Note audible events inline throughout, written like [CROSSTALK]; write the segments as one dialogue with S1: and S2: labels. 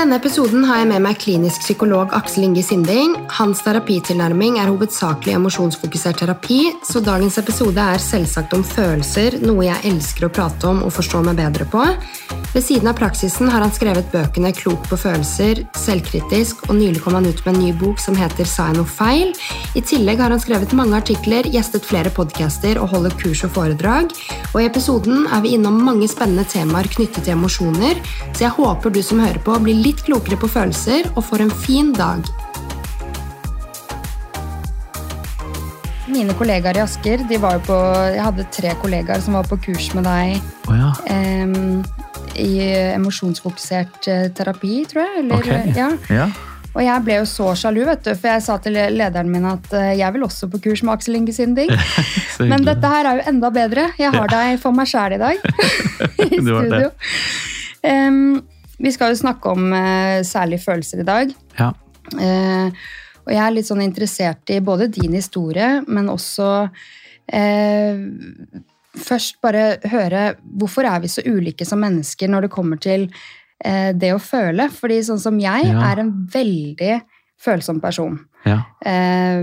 S1: denne episoden har jeg med meg klinisk psykolog Aksel Inge Sinding. Hans terapitilnærming er hovedsakelig emosjonsfokusert terapi, så dagens episode er selvsagt om følelser, noe jeg elsker å prate om og forstå meg bedre på. Ved siden av praksisen har han skrevet bøkene Klok på følelser, Selvkritisk, og nylig kom han ut med en ny bok som heter Sa jeg noe feil? I tillegg har han skrevet mange artikler, gjestet flere podcaster og holder kurs og foredrag. Og i episoden er vi innom mange spennende temaer knyttet til emosjoner, så jeg håper du som hører på blir litt klokere på følelser og får en fin dag. Mine kollegaer i Asker de var jo på, Jeg hadde tre kollegaer som var på kurs med deg
S2: Oh ja.
S1: em, i emosjonsfokusert eh, terapi, tror jeg. Eller,
S2: okay.
S1: ja.
S2: ja.
S1: Og jeg ble jo så sjalu, vet du, for jeg sa til lederen min at eh, jeg vil også på kurs med Aksel Inge Sinding. [LAUGHS] Men dette her er jo enda bedre. Jeg har deg for meg sjæl i dag. [LAUGHS] I studio. Um, vi skal jo snakke om uh, særlig følelser i dag.
S2: Ja.
S1: Uh, og jeg er litt sånn interessert i både din historie, men også eh, Først bare høre hvorfor er vi så ulike som mennesker når det kommer til eh, det å føle? Fordi sånn som jeg
S2: Ja.
S1: er en veldig følsom person.
S2: ja.
S1: Eh,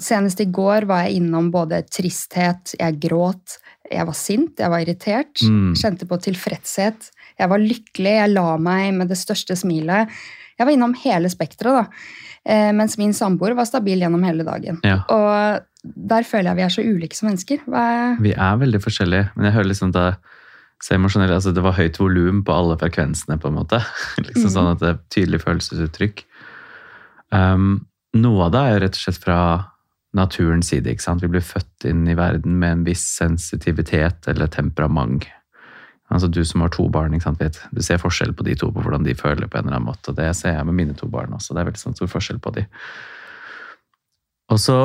S1: senest i går var jeg innom både tristhet, jeg gråt, jeg var sint, jeg var irritert,
S2: Mm.
S1: kjente på tilfredshet. Jeg var lykkelig, jeg la meg med det største smilet. Jeg var innom hele spekteret, da. Eh, mens min samboer var stabil gjennom hele dagen.
S2: ja.
S1: Og der føler jeg vi er så ulike som mennesker. Er...
S2: Vi er veldig forskjellige, men jeg hører liksom det så emosjonell, altså det var høyt volum på alle frekvensene, på en måte. [LAUGHS] liksom
S1: mm.
S2: sånn at det er tydelig følelsesuttrykk. Um, noe av det er jo rett og slett fra naturens side. ikke sant? Vi blir født inn i verden med en viss sensitivitet eller temperament. Altså Du som har to barn, ikke sant, vet, du ser forskjell på de to, på hvordan de føler på en eller annen måte. og Det ser jeg med mine to barn også. Det er veldig sånn stor forskjell på de. Og så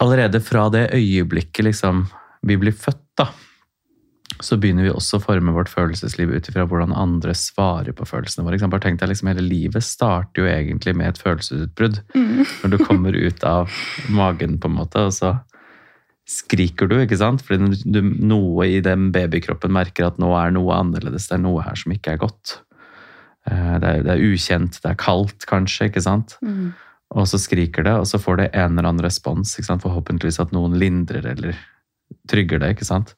S2: allerede fra det øyeblikket liksom, vi blir født, da, så begynner vi også å forme vårt følelsesliv ut ifra hvordan andre svarer på følelsene våre. Bare tenk deg, liksom, Hele livet starter jo egentlig med et følelsesutbrudd.
S1: Mm.
S2: Når du kommer ut av magen, på en måte, og så skriker du, ikke sant? Fordi du, noe i den babykroppen merker at nå er noe annerledes, det er noe her som ikke er godt. Eh, Det er, det er ukjent, det er kaldt kanskje, ikke sant?
S1: Mm.
S2: Og så skriker det, og så får det en eller annen respons. Forhåpentligvis at noen lindrer eller trygger det. ikke sant?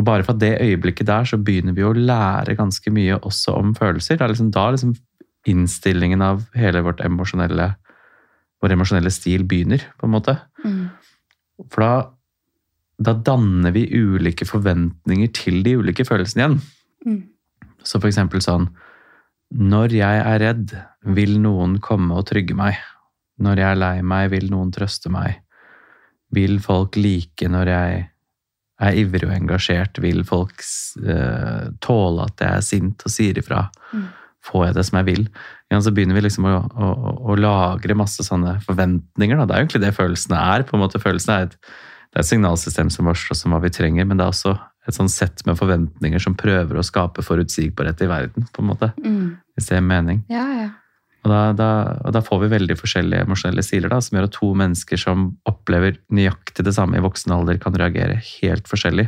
S2: Og bare fra det øyeblikket der så begynner vi å lære ganske mye også om følelser. Det er liksom da liksom innstillingen av hele vårt emosjonelle, vår emosjonelle stil begynner, på en måte.
S1: Mm.
S2: For da, da danner vi ulike forventninger til de ulike følelsene igjen.
S1: Mm.
S2: Så for eksempel sånn Når jeg er redd, vil noen komme og trygge meg. Når jeg er lei meg, vil noen trøste meg. Vil folk like når jeg er ivrig og engasjert? Vil folk uh, tåle at jeg er sint og sier ifra?
S1: Mm.
S2: Får jeg det som jeg vil? Ja, så begynner vi liksom å, å, å lagre masse sånne forventninger. Da. Det er jo egentlig det følelsene er. på en måte Følelsene er et, det er et signalsystem som varsler oss om hva vi trenger, men det er også et sånn sett med forventninger som prøver å skape forutsigbarhet i verden. på en måte,
S1: Mm.
S2: Hvis det gir mening.
S1: Ja, ja.
S2: Og da, da, og da får vi veldig forskjellige emosjonelle stiler, da, som gjør at to mennesker som opplever nøyaktig det samme i voksen alder, kan reagere helt forskjellig.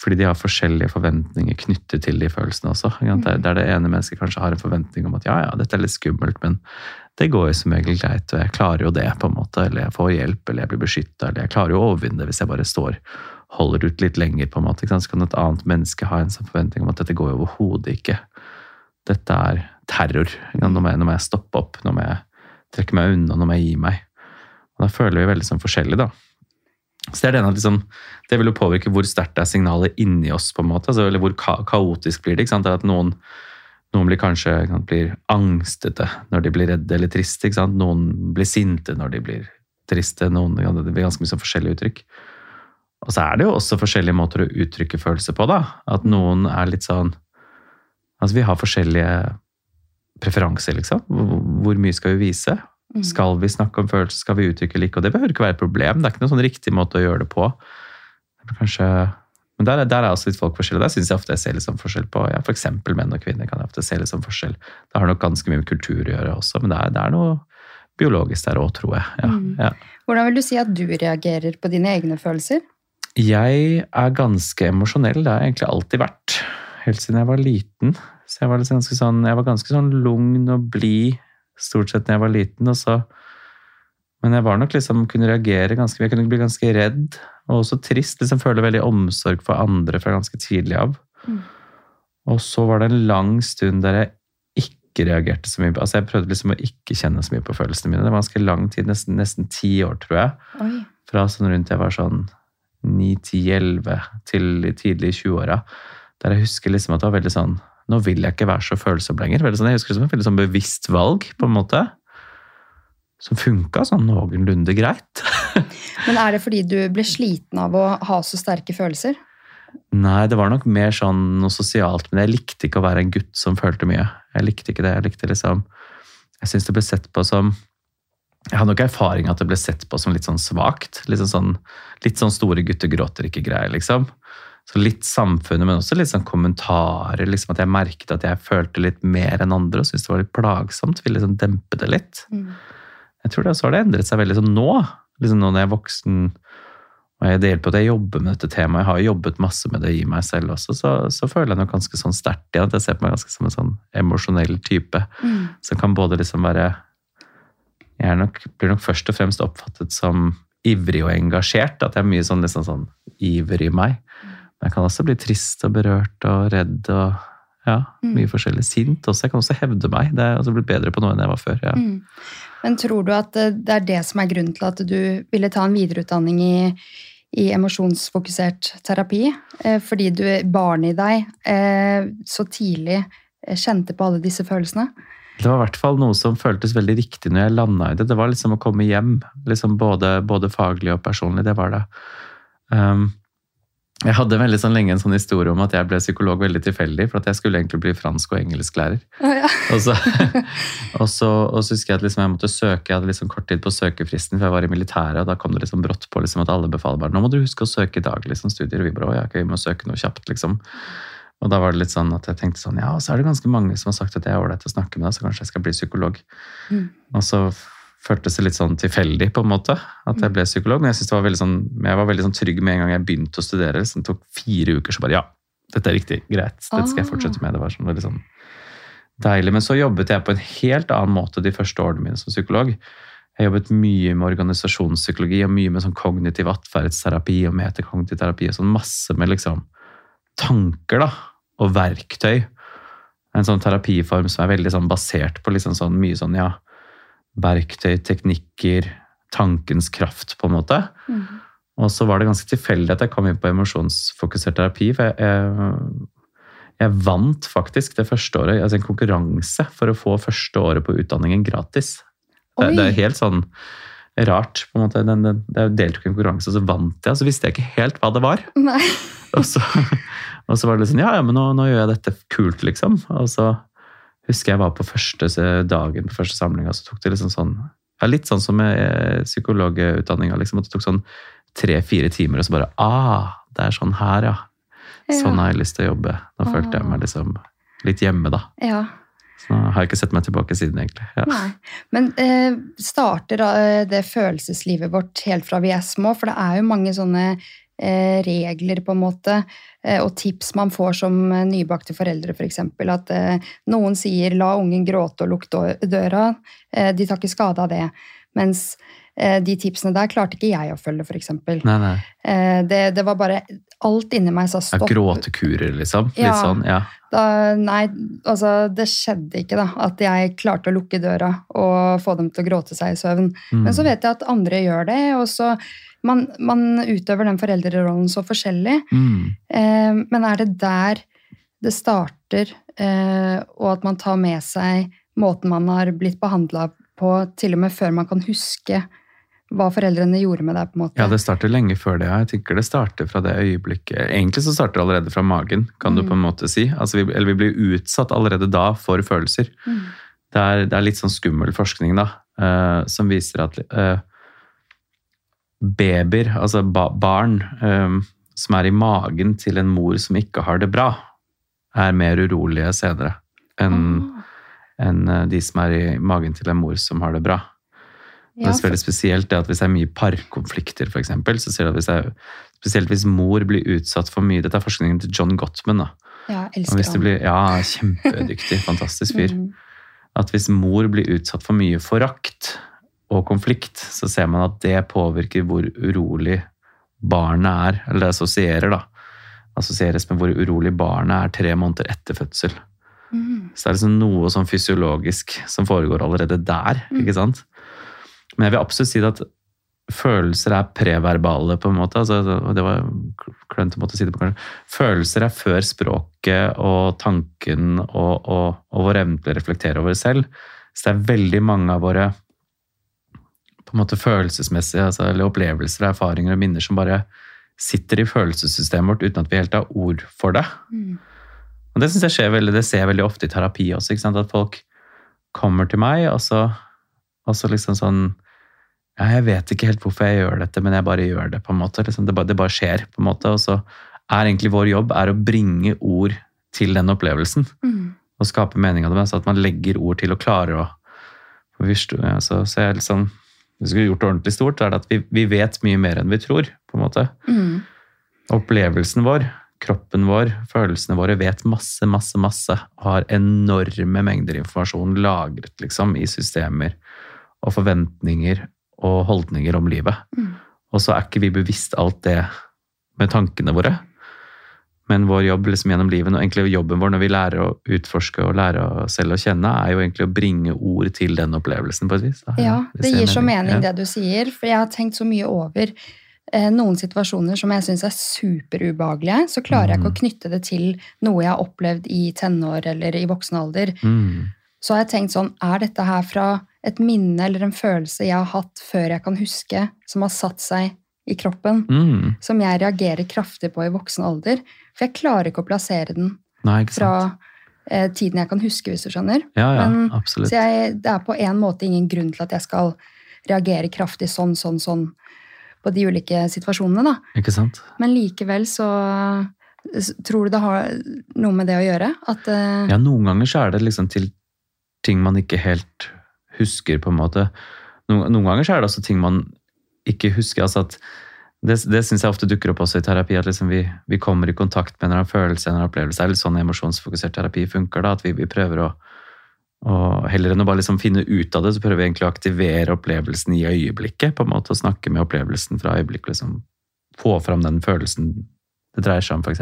S2: Fordi de har forskjellige forventninger knyttet til de følelsene også. Der, der det ene mennesket kanskje har en forventning om at ja, ja, dette er litt skummelt, men det går jo som regel greit, og jeg klarer jo det, på en måte. Eller jeg får hjelp, eller jeg blir beskytta, eller jeg klarer jo å overvinne det hvis jeg bare står holder ut litt lenger, på en måte. Så kan et annet menneske ha en sånn forventning om at dette går jo overhodet ikke. Dette er terror. Nå må, jeg, jeg stoppe opp, nå må jeg trekke meg unna, nå må jeg gi meg. Og da føler vi veldig sånn forskjellig, da. Så Det er det, ene liksom, det vil jo påvirke hvor sterkt det er signalet inni oss, på en måte, altså, eller hvor ka kaotisk blir det. ikke sant? Det at noen, noen blir kanskje sant, blir angstete når de blir redde eller triste. ikke sant? Noen blir sinte når de blir triste. Noen, det blir ganske mye sånn forskjellige uttrykk. Og så er det jo også forskjellige måter å uttrykke følelser på. da. At noen er litt sånn Altså, vi har forskjellige preferanser, liksom. Hvor, mye skal vi vise?
S1: Mm.
S2: Skal vi snakke om følelser, skal vi uttrykke like? Og det behøver ikke være et problem. Det er ikke noen sånn riktig måte å gjøre det på. Kanskje, men der, er- der er også litt folk forskjellige. Der syns jeg ofte jeg ser litt sånn forskjell på ja, f.eks. menn og kvinner. kan jeg ofte se litt sånn forskjell. Det har nok ganske mye med kultur å gjøre også, men det er, det er noe biologisk der òg, tror jeg. Ja,
S1: Mm.
S2: ja.
S1: Hvordan vil du si at du reagerer på dine egne følelser?
S2: Jeg er ganske emosjonell. Det har jeg egentlig alltid vært. Helt siden jeg var liten. Så jeg var, ganske sånn, jeg var ganske sånn lugn og blid stort sett da jeg var liten. og så men jeg var nok liksom, kunne reagere ganske Jeg kunne bli ganske redd og også trist. liksom Føle veldig omsorg for andre fra ganske tidlig av. Mm. Og så var det en lang stund der jeg ikke reagerte så mye. altså Jeg prøvde liksom å ikke kjenne så mye på følelsene mine. Det var ganske lang tid, nesten, nesten ti år, tror jeg. Oi. Fra sånn rundt jeg var sånn 9-10-11 til tidlig i 20-åra. Der jeg husker liksom at det var veldig sånn Nå vil jeg ikke være så følsom lenger. Sånn, jeg husker det som et veldig sånn bevisst valg, på en måte. Som funka sånn noenlunde greit. [LAUGHS]
S3: Men er det fordi du ble sliten av å ha så sterke følelser?
S2: Nei, det var nok mer sånn noe sosialt. Men jeg likte ikke å være en gutt som følte mye. Jeg likte ikke det. Jeg likte liksom Jeg syns det ble sett på som jeg hadde nok erfaring at det ble sett på som litt sånn svakt. Litt sånn, litt sånn store gutter gråter ikke-greier, liksom. Så litt samfunnet, men også litt sånn kommentarer. liksom At jeg merket at jeg følte litt mer enn andre og syntes det var litt plagsomt. Ville liksom dempe det litt. Mm. Jeg tror det, så har det endret seg veldig sånn nå. Liksom nå når jeg er voksen og jeg deler på at jeg jobber med dette temaet, jeg har jobbet masse med det i meg selv også, så, så føler jeg nok ganske sånn sterkt igjen at jeg ser på meg ganske som en sånn emosjonell type. Mm. Som kan både liksom være jeg nok, blir nok først og fremst oppfattet som ivrig og engasjert. At jeg er mye sånn, liksom sånn iver i meg. Men jeg kan også bli trist og berørt og redd og ja, mm. mye forskjellig. Sint også. Jeg kan også hevde meg. Det er altså blitt bedre på noe enn jeg var før. ja. Mm.
S3: Men tror du at det er det som er grunnen til at du ville ta en videreutdanning i, i emosjonsfokusert terapi? Eh, fordi du, barnet i deg eh, så tidlig eh, kjente på alle disse følelsene?
S2: Det var i hvert fall noe som føltes veldig riktig når jeg landa i det. Det var liksom å komme hjem, liksom både, både faglig og personlig. Det var det. Um, jeg hadde veldig sånn lenge en sånn historie om at jeg ble psykolog veldig tilfeldig. For at jeg skulle egentlig bli fransk- og engelsklærer. Oh, ja. [LAUGHS] og, så, [LAUGHS] og, så, og, så, husker jeg at liksom jeg måtte søke, jeg hadde liksom kort tid på søkefristen, for jeg var i militæret. Og da kom det liksom brått på liksom at alle befaler bare nå må du huske å søke i dag. liksom studier, Og vi bare å ja, okay, vi må søke noe kjapt, liksom. Og da var det litt sånn at jeg tenkte sånn, ja, og så er det ganske mange som har sagt at jeg er ålreit å snakke med deg, så kanskje jeg skal bli psykolog. Mm. Og så føltes det litt sånn tilfeldig, på en måte, at jeg ble psykolog. Men jeg, det var veldig sånn, jeg var veldig sånn trygg med en gang jeg begynte å studere. Så det tok fire uker, så bare ja, dette er riktig, greit, dette skal jeg ah. fortsette med. Det var sånn veldig sånn deilig. Men så jobbet jeg på en helt annen måte de første årene mine som psykolog. Jeg jobbet mye med organisasjonspsykologi og mye med sånn kognitiv atferdsterapi og metakognitiv terapi. og sånn Masse med liksom tanker, da og verktøy. En sånn terapiform som er veldig sånn basert på liksom sånn mye sånn, ja Verktøy, teknikker, tankens kraft, på en måte. Mm. Og så var det ganske tilfeldig at jeg kom inn på emosjonsfokusert terapi. for jeg, jeg, jeg, vant faktisk det første året, altså en konkurranse for å få første året på utdanningen gratis. Det, det, er helt sånn rart. på en måte. Den, den, jeg deltok i en konkurranse, og så vant jeg, og så visste jeg ikke helt hva det var. Og så, [LAUGHS] og så var det liksom Ja, ja, men nå, nå, gjør jeg dette kult, liksom. Og så husker jeg var på første dagen på første samling, så tok det liksom sånn ja, Litt sånn som med eh, psykologutdanninga, liksom. At det tok sånn tre-fire timer, og så bare Ah, det er sånn her, ja. Sånn har jeg lyst til å jobbe. Da ah. følte jeg meg liksom litt hjemme, da.
S3: Ja.
S2: Så nå har jeg ikke sett meg tilbake siden, egentlig. Ja.
S3: Nei. Men eh, starter da det følelseslivet vårt helt fra vi er små? For det er jo mange sånne Eh, regler, på en måte, eh, og tips man får som nybakte foreldre, f.eks. For at eh, noen sier 'la ungen gråte og lukte døra'. De tar ikke skade av det. Mens de tipsene der klarte ikke jeg å følge, f.eks. Det, det var bare Alt inni meg sa stopp.
S2: Gråtekurer, liksom? Litt ja, sånn, ja.
S3: Da, nei, altså det skjedde ikke, da. At jeg klarte å lukke døra og få dem til å gråte seg i søvn. Mm. Men så vet jeg at andre gjør det, og så man, man utøver den foreldrerollen så forskjellig. Mm. Eh, men er det der det starter, eh, og at man tar med seg måten man har blitt behandla på, til og med før man kan huske hva foreldrene gjorde med deg? på en måte?
S2: Ja, det starter lenge før det. Jeg tenker det starter fra det øyeblikket Egentlig så starter det allerede fra magen, kan mm. du på en måte si. Altså, vi, eller vi blir utsatt allerede da for følelser. Mm. Det, er, det, er, litt sånn skummel forskning da, eh, som viser at uh, babyer, altså ba barn um, som er i magen til en mor som ikke har det bra, er mer urolige senere enn oh. en eh, de som er i magen til en mor som har det bra. Ja, det er veldig spesielt det at Hvis det er mye parkonflikter, for eksempel, så ser du at hvis er, spesielt hvis mor blir utsatt for mye Dette er forskningen til John Gottman. da,
S3: Ja, elsker han.
S2: blir, ja, kjempedyktig, [LAUGHS] fantastisk fyr.
S3: Mm.
S2: At hvis mor blir utsatt for mye forakt og konflikt, så ser man at det påvirker hvor urolig barnet er. Eller det assosierer, da. Assosieres med hvor urolig barnet er tre måneder etter fødsel.
S3: Mm.
S2: Så det er liksom noe sånn fysiologisk som foregår allerede der.
S3: Mm.
S2: ikke sant? Men jeg vil absolutt si at følelser er preverbale, på en måte. Altså, det var klønete måte å si det på, kanskje. Følelser er før språket og tanken og, og, og vår evne til å reflektere over selv. Så det er veldig mange av våre på en måte følelsesmessige altså, eller opplevelser, erfaringer og minner som bare sitter i følelsessystemet vårt uten at vi helt har ord for det.
S3: Mm.
S2: Og det synes jeg skjer veldig, det ser jeg veldig ofte i terapi også, at folk kommer til meg, og så, og så liksom sånn ja, jeg vet ikke helt hvorfor jeg gjør dette, men jeg bare gjør det. på en måte. Liksom, det, bare, det bare skjer. på en måte, Og så er egentlig vår jobb er å bringe ord til den opplevelsen.
S3: Mm.
S2: Og skape mening av det, Altså at man legger ord til og klarer å forstå. ja, så, så jeg liksom, vi skulle gjort ordentlig stort, er det at vi, vi vet mye mer enn vi tror. på en måte.
S3: Mm.
S2: Opplevelsen vår, kroppen vår, følelsene våre vet masse, masse, masse. Har enorme mengder informasjon lagret liksom, i systemer og forventninger og holdninger om livet.
S3: Mm.
S2: Og så er ikke vi bevisst alt det med tankene våre. Men vår jobb liksom gjennom livet, og egentlig jobben vår når vi lærer å utforske og lære oss selv å kjenne, er jo egentlig å bringe ord til den opplevelsen på et vis. da.
S3: Ja, det
S2: gir
S3: så mening
S2: Ja.
S3: det du sier, for jeg har tenkt så mye over eh, noen situasjoner som jeg syns er superubehagelige. Så klarer jeg ikke
S2: Mm.
S3: å knytte det til noe jeg har opplevd i tenår eller i voksen alder.
S2: Mm.
S3: Så har jeg tenkt sånn, er dette her fra et minne eller en følelse jeg har hatt før jeg kan huske, som har satt seg i kroppen,
S2: Mm.
S3: som jeg reagerer kraftig på i voksen alder? For jeg klarer ikke å plassere den
S2: Nei,
S3: fra eh, tiden jeg kan huske, hvis du skjønner.
S2: Ja, ja,
S3: Men-
S2: absolutt.
S3: Så jeg, det er på en måte ingen grunn til at jeg skal reagere kraftig sånn, sånn, sånn på de ulike situasjonene, da.
S2: Ikke sant?
S3: Men likevel så tror du det har noe med det å gjøre? At uh...
S2: Ja, noen ganger så er det liksom til ting man ikke helt husker, på en måte. Noen, noen ganger så er det også ting man ikke husker. altså at Det, det syns jeg ofte dukker opp også i terapi, at liksom vi, vi kommer i kontakt med en eller annen følelse en eller annen opplevelse. Det er litt sånn emosjonsfokusert terapi funker. da, At vi, vi prøver å, å Heller enn å bare liksom finne ut av det, så prøver vi egentlig å aktivere opplevelsen i øyeblikket. på en måte, Og snakke med opplevelsen fra øyeblikket. liksom Få fram den følelsen det dreier seg om, f.eks.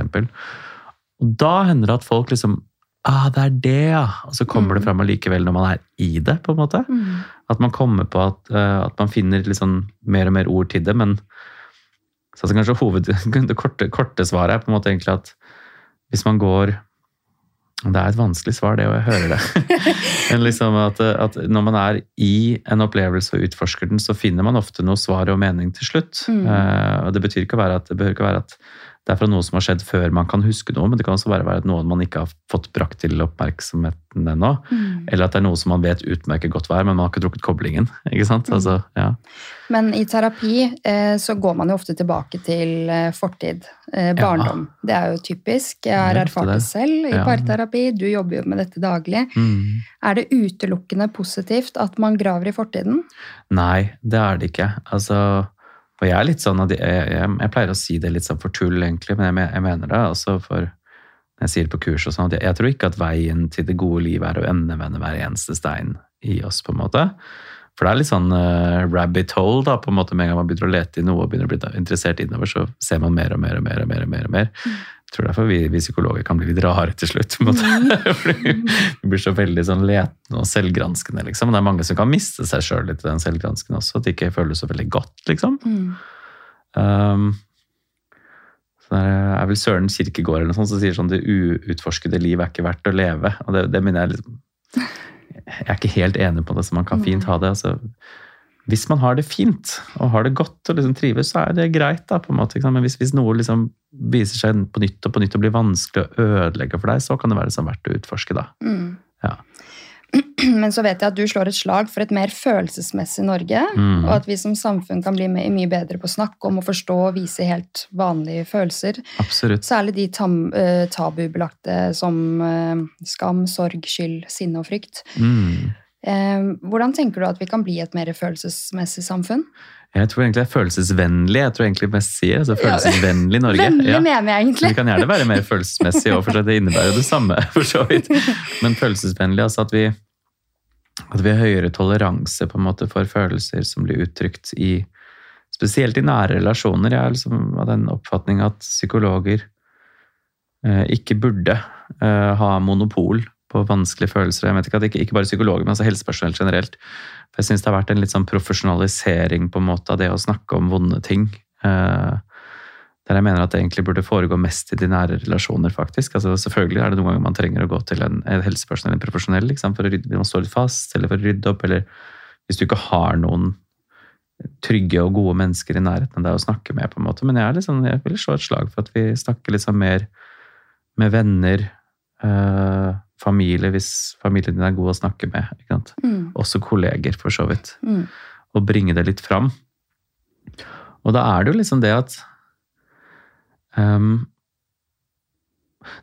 S2: Og da hender det at folk liksom Ah, det er det, ja! Og så kommer det
S3: Mm.
S2: fram allikevel når man er i det. på en måte.
S3: mm,
S2: At man kommer på at, eh, at man finner sånn mer og mer ord til det. Men så altså kanskje hoved, [LAUGHS] det korte, korte svaret er på en måte egentlig at hvis man går Det er et vanskelig svar, det, og jeg hører det. [LAUGHS] Men liksom at, at når man er i en opplevelse og utforsker den, så finner man ofte noe svar og mening til slutt.
S3: Mm.
S2: Uh, og det betyr ikke være at det behøver ikke være at det er fra noe som har skjedd før man kan huske noe, men det kan også være at noe man ikke har fått brakt til oppmerksomheten ennå.
S3: mm.
S2: Eller at det er noe som man vet utmerket godt hva er, men man har ikke trukket koblingen. [LAUGHS] ikke sant?
S3: Mm.
S2: Altså, ja.
S3: Men i terapi eh, så går man jo ofte tilbake til eh, fortid. Eh, barndom. Det er jo typisk. Jeg har
S2: er
S3: erfart det. selv i
S2: Ja.
S3: parterapi. Du jobber jo med dette daglig.
S2: Mm.
S3: Er det utelukkende positivt at man graver i fortiden?
S2: Nei, det er det ikke. Altså, og jeg er litt sånn at jeg, pleier å si det litt sånn for tull, egentlig, men jeg, mener det. også for når jeg sier det på kurs og sånn, at jeg, tror ikke at veien til det gode livet er å endevende hver eneste stein i oss, på en måte. For det er litt sånn uh, rabbit hole, da, på en måte. Med en gang man begynner å lete i noe og begynner å bli interessert innover, så ser man mer og mer og mer og mer. og mer, og mer. Jeg tror derfor vi, vi psykologer kan bli litt rare til slutt. [LAUGHS] Fordi vi blir så veldig sånn letende og selvgranskende, liksom. Det er mange som kan miste seg sjøl litt i den selvgransken også, at det ikke føles så veldig godt, liksom.
S3: Mm.
S2: Um, så det er vel Søren Kirkegård eller noe sånt som sier sånn det uutforskede liv er ikke verdt å leve. Og det, det mener jeg liksom Jeg er ikke helt enig på det, så man kan fint ha det. altså hvis man har det fint og har det godt og liksom trives, så er det greit. da, på en måte. Men hvis, hvis noe liksom viser seg på nytt og på nytt og blir vanskelig å ødelegge for deg, så kan det være liksom verdt å utforske. da.
S3: Mm.
S2: Ja. [CLEARS THROAT]
S3: Men så vet jeg at du slår et slag for et mer følelsesmessig Norge,
S2: Mm.
S3: og at vi som samfunn kan bli my- mye bedre på å snakke om å forstå og vise helt vanlige følelser.
S2: Absolutt.
S3: Særlig de eh, tabubelagte som eh, skam, sorg, skyld, sinne og frykt.
S2: Mm.
S3: Eh, hvordan tenker du at vi kan bli et mer følelsesmessig samfunn?
S2: Jeg tror egentlig det er følelsesvennlig. jeg tror egentlig mest sier, altså Følelsesvennlig Norge.
S3: Vennlig ja. mener jeg egentlig.
S2: Vi kan gjerne være mer følelsesmessig, òg, for det innebærer jo det samme. [LAUGHS] for så vidt. Men følelsesvennlig, altså at vi, at vi har høyere toleranse på en måte for følelser som blir uttrykt i Spesielt i nære relasjoner. Jeg er liksom av den oppfatning at psykologer eh, ikke burde eh, ha monopol på vanskelige følelser. Jeg vet ikke at ikke, ikke bare psykologer, men altså helsepersonell generelt. For jeg syns det har vært en litt sånn profesjonalisering på en måte av det å snakke om vonde ting. Eh, der jeg mener at det egentlig burde foregå mest i de nære relasjoner, faktisk. Altså, selvfølgelig er det noen ganger man trenger å gå til en, en helsepersonell, en profesjonell, liksom, for å rydde, man står litt fast, eller for å rydde opp, eller hvis du ikke har noen trygge og gode mennesker i nærheten av deg å snakke med, på en måte. Men jeg, liksom, jeg vil slå et slag for at vi snakker liksom mer med venner, uh, familie, hvis familien din er god å snakke med. Mm. Også kolleger, for så vidt. Mm. Og bringe det litt fram. Og da er det jo liksom det at um,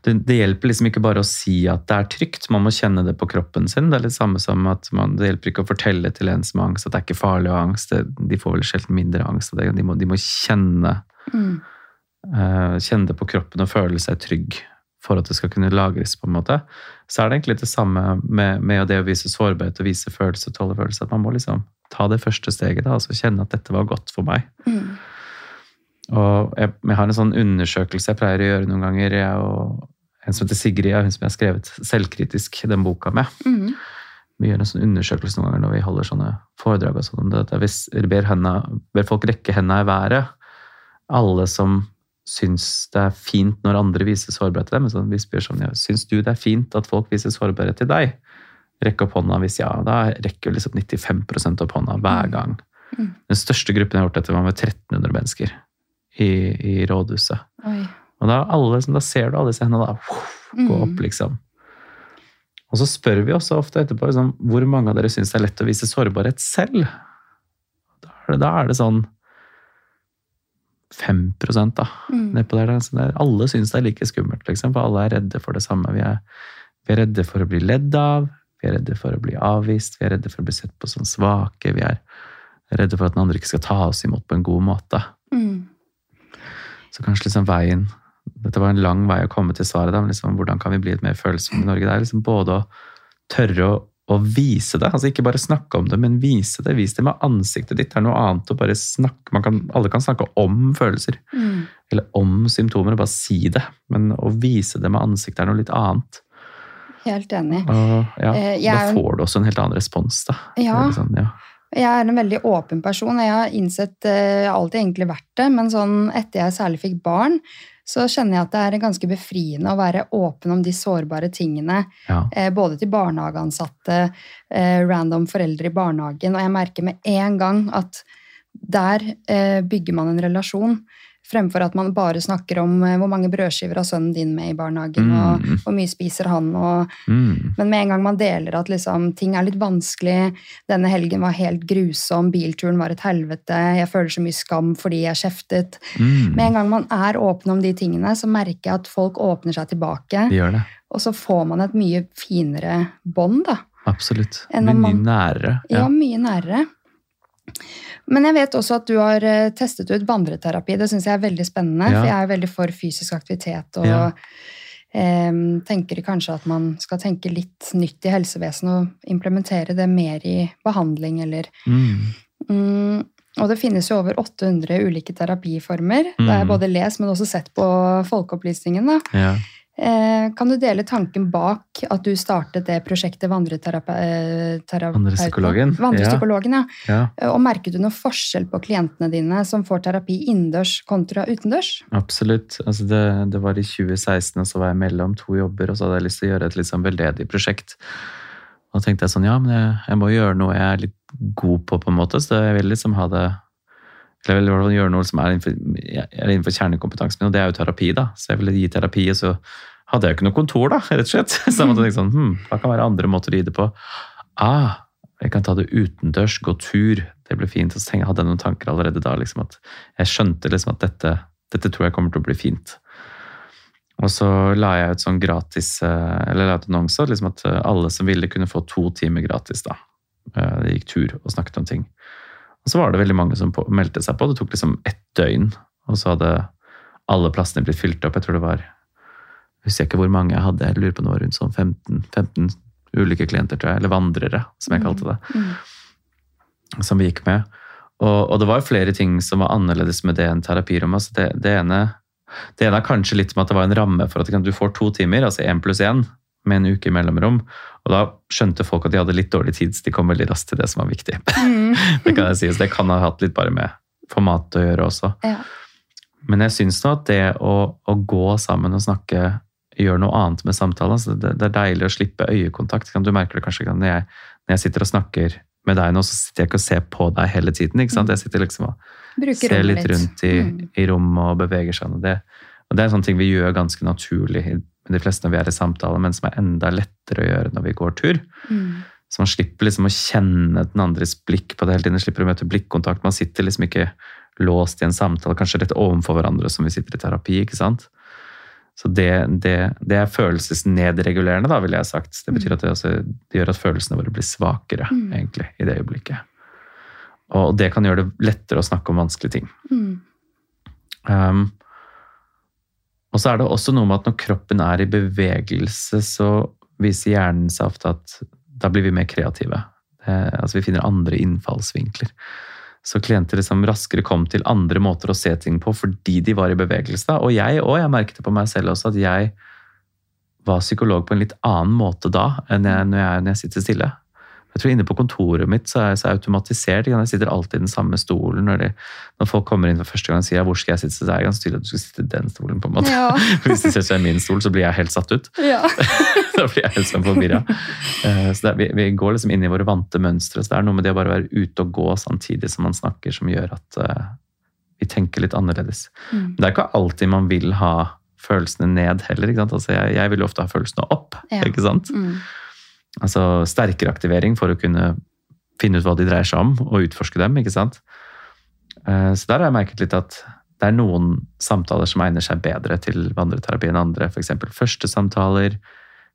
S2: det, det, hjelper liksom ikke bare å si at det er trygt, man må kjenne det på kroppen sin. Det er litt samme som at man, det hjelper ikke å fortelle til en som har angst at det er ikke farlig å ha angst. Det, de får vel sjelden mindre angst av det. De må, de må kjenne, mm. uh, kjenne det på kroppen og føle seg trygg for at det skal kunne lagres, på en måte, så er det egentlig det samme med, med det å vise sårbarhet og vise følelse og tåle følelse. At man må liksom ta det første steget, da, altså kjenne at dette var godt for meg. Mm. Og jeg, jeg, har en sånn undersøkelse jeg pleier å gjøre noen ganger. Jeg og en som heter Sigrid, hun som jeg har skrevet selvkritisk den boka med. Mm. Vi gjør en sånn undersøkelse noen ganger når vi holder sånne foredrag og sånn om det. Hvis ber, henne, ber folk rekke hendene i været. Alle som syns det er fint når andre viser sårbarhet til dem. Så vi spør sånn, ja, Syns du det er fint at folk viser sårbarhet til deg? Rekk opp hånda hvis ja. Da rekker liksom 95 opp hånda hver mm. gang. Mm. Den største gruppen jeg har gjort dette, var med 1300 mennesker i, i rådhuset. Oi. Og da, alle, da, ser du alle disse hendene da, gå mm. opp, liksom. Og så spør vi også ofte etterpå liksom, hvor mange av dere syns det er lett å vise sårbarhet selv. Da er det, da er det sånn 5% da, mm. nedpå der. Så der. Alle syns det er like skummelt, liksom, for alle er redde for det samme. Vi er, vi er, redde for å bli ledd av, vi er redde for å bli avvist, vi er redde for å bli sett på som svake, vi er redde for at den andre ikke skal ta oss imot på en god måte. Mm. Så kanskje liksom veien Dette var en lang vei å komme til svaret, da, men liksom, hvordan kan vi bli et mer følsomt i Norge? Det er liksom både å tørre å å vise det. altså Ikke bare snakke om det, men vise det. Vis det med ansiktet ditt. Det er noe annet å bare snakke kan, Alle kan snakke om følelser. Mm. Eller om symptomer, og bare si det. Men å vise det med ansiktet er noe litt annet.
S3: Helt enig.
S2: Og, ja, eh, da får du også en helt annen respons, da.
S3: Ja. Sånn, ja. Jeg er en veldig åpen person. Jeg har innsett, jeg har alltid egentlig vært det, men sånn etter jeg særlig fikk barn, så kjenner jeg at det er ganske befriende å være åpen om de sårbare tingene. Ja. Eh, både til barnehageansatte, eh, random foreldre i barnehagen. Og jeg merker med en gang at der eh, bygger man en relasjon. Fremfor at man bare snakker om eh, hvor mange brødskiver har sønnen din med i barnehagen, mm. og hvor mye spiser han, og mm. Men med en gang man deler at liksom, ting er litt vanskelig, denne helgen var helt grusom, bilturen var et helvete, jeg føler så mye skam fordi jeg kjeftet mm. Med en gang man er åpen om de tingene, så merker jeg at folk åpner seg tilbake.
S2: De gjør det.
S3: Og så får man et mye finere bånd, da.
S2: Absolutt. Mye, man... nærere.
S3: Ja. ja, mye nærere. Men jeg vet også at du har eh, testet ut vandreterapi. Det syns jeg er veldig spennende, ja. for jeg er veldig for fysisk aktivitet. og ja. eh, tenker kanskje at man skal tenke litt nytt i helsevesenet og implementere det mer i behandling, eller mm. Mm, og det finnes jo over 800 ulike terapiformer. Mm. Det har jeg både lest, men også sett på Folkeopplysningen. da. Ja. Eh, kan du dele tanken bak at du startet det prosjektet Vandrepsykologen?
S2: Eh,
S3: Vandrepsykologen, ja. ja. Eh, og merket du noen forskjell på klientene dine som får terapi innendørs kontra utendørs?
S2: Absolutt. Altså det, det, var i 2016, og så var jeg mellom to jobber, og så hadde jeg lyst til å gjøre et litt sånn veldedig prosjekt. Og da tenkte jeg sånn, ja, men jeg, jeg, må gjøre noe jeg er litt god på, på en måte. Så jeg vil liksom ha det eller hvert fall gjøre noe som er innenfor, er innenfor kjernekompetansen min, og det er jo terapi. da. Så jeg ville gi terapi, og så hadde jeg jo ikke noe kontor, da, rett og slett. [LAUGHS] Så jeg måtte tenke sånn, hm, hva kan være andre måter å gi det på? Ah, jeg kan ta det utendørs, gå tur. Det blir fint. Og så hadde jeg noen tanker allerede da. liksom at Jeg skjønte liksom at dette, dette tror jeg kommer til å bli fint. Og så la jeg ut sånn gratis, eh, eller la ut annonser liksom at eh, alle som ville, kunne få to timer gratis. da. Eh, Det gikk tur og snakket om ting. Og så var det veldig mange som på, meldte seg på. Det tok liksom ett døgn, og så hadde alle plassene blitt fylt opp. Jeg tror det var jeg husker ikke hvor mange jeg hadde, jeg lurer på det var rundt sånn 15, 15 ulike klienter, tror jeg, eller vandrere, som jeg kalte det,
S3: Mm.
S2: som vi gikk med. Og, og det var flere ting som var annerledes med det enn terapirommet. Altså det, det, ene, det ene er kanskje litt med at det var en ramme for at du får to timer, altså én pluss én, med en uke i mellomrom. Og da skjønte folk at de hadde litt dårlig tid, så de kom veldig raskt til det som var viktig.
S3: Mm. [LAUGHS]
S2: det kan jeg si, så det kan ha hatt litt bare med formatet å gjøre også.
S3: Ja.
S2: Men jeg syns nå at det å, å gå sammen og snakke gjør noe annet med samtalen. Altså det, det er deilig å slippe øyekontakt. Du merker det kanskje når jeg, når jeg sitter og snakker med deg nå, så sitter jeg ikke og ser på deg hele tiden. ikke sant? Jeg sitter liksom og
S3: Bruker
S2: ser litt rundt i,
S3: Mm.
S2: i rommet og beveger seg. Og det, og det er en sånn ting vi gjør ganske naturlig med de fleste når vi er i samtale, men som er enda lettere å gjøre når vi går tur.
S3: Mm.
S2: Så man slipper liksom å kjenne den andres blikk på det hele tiden. Slipper å møte blikkontakt. Man sitter liksom ikke låst i en samtale, kanskje rett overfor hverandre som vi sitter i terapi. ikke sant? Så det, det, det er følelsesnedregulerende, da, ville jeg sagt. Det betyr at det, også, det gjør at følelsene våre blir svakere
S3: Mm.
S2: egentlig, i det øyeblikket. Og det kan gjøre det lettere å snakke om vanskelige ting.
S3: Mm.
S2: Um, og så er det også noe med at når kroppen er i bevegelse, så viser hjernen seg ofte at da blir vi mer kreative. Eh, altså vi finner andre innfallsvinkler. Så klienter liksom raskere kom til andre måter å se ting på fordi de var i bevegelse. da. Og jeg òg, jeg merket det på meg selv også, at jeg var psykolog på en litt annen måte da enn jeg, når, jeg, når jeg sitter stille. Jeg tror Inne på kontoret mitt så er jeg så automatisert. Jeg sitter alltid i den samme stolen. Når, de, når folk kommer inn for første gang og sier hvor skal jeg sitte, så er det ganske tydelig at du skal sitte i den stolen. på en måte.
S3: Ja. [LAUGHS]
S2: Hvis de setter seg i min stol, så blir jeg helt satt ut.
S3: ja. [LAUGHS]
S2: da blir jeg helt sånn forvirra. Eh, Så er, vi, vi går liksom inn i våre vante mønstre. Så det er noe med det å bare være ute og gå samtidig som man snakker, som gjør at uh, vi tenker litt annerledes.
S3: Mm.
S2: Men det er ikke alltid man vil ha følelsene ned heller. Altså jeg, jeg vil jo ofte ha følelsene opp.
S3: Ja.
S2: ikke sant?
S3: Mm.
S2: Altså sterkere aktivering for å kunne finne ut hva de dreier seg om, og utforske dem. ikke sant? Eh, Så der har jeg merket litt at det er noen samtaler som egner seg bedre til vandreterapi enn andre. F.eks. første samtaler,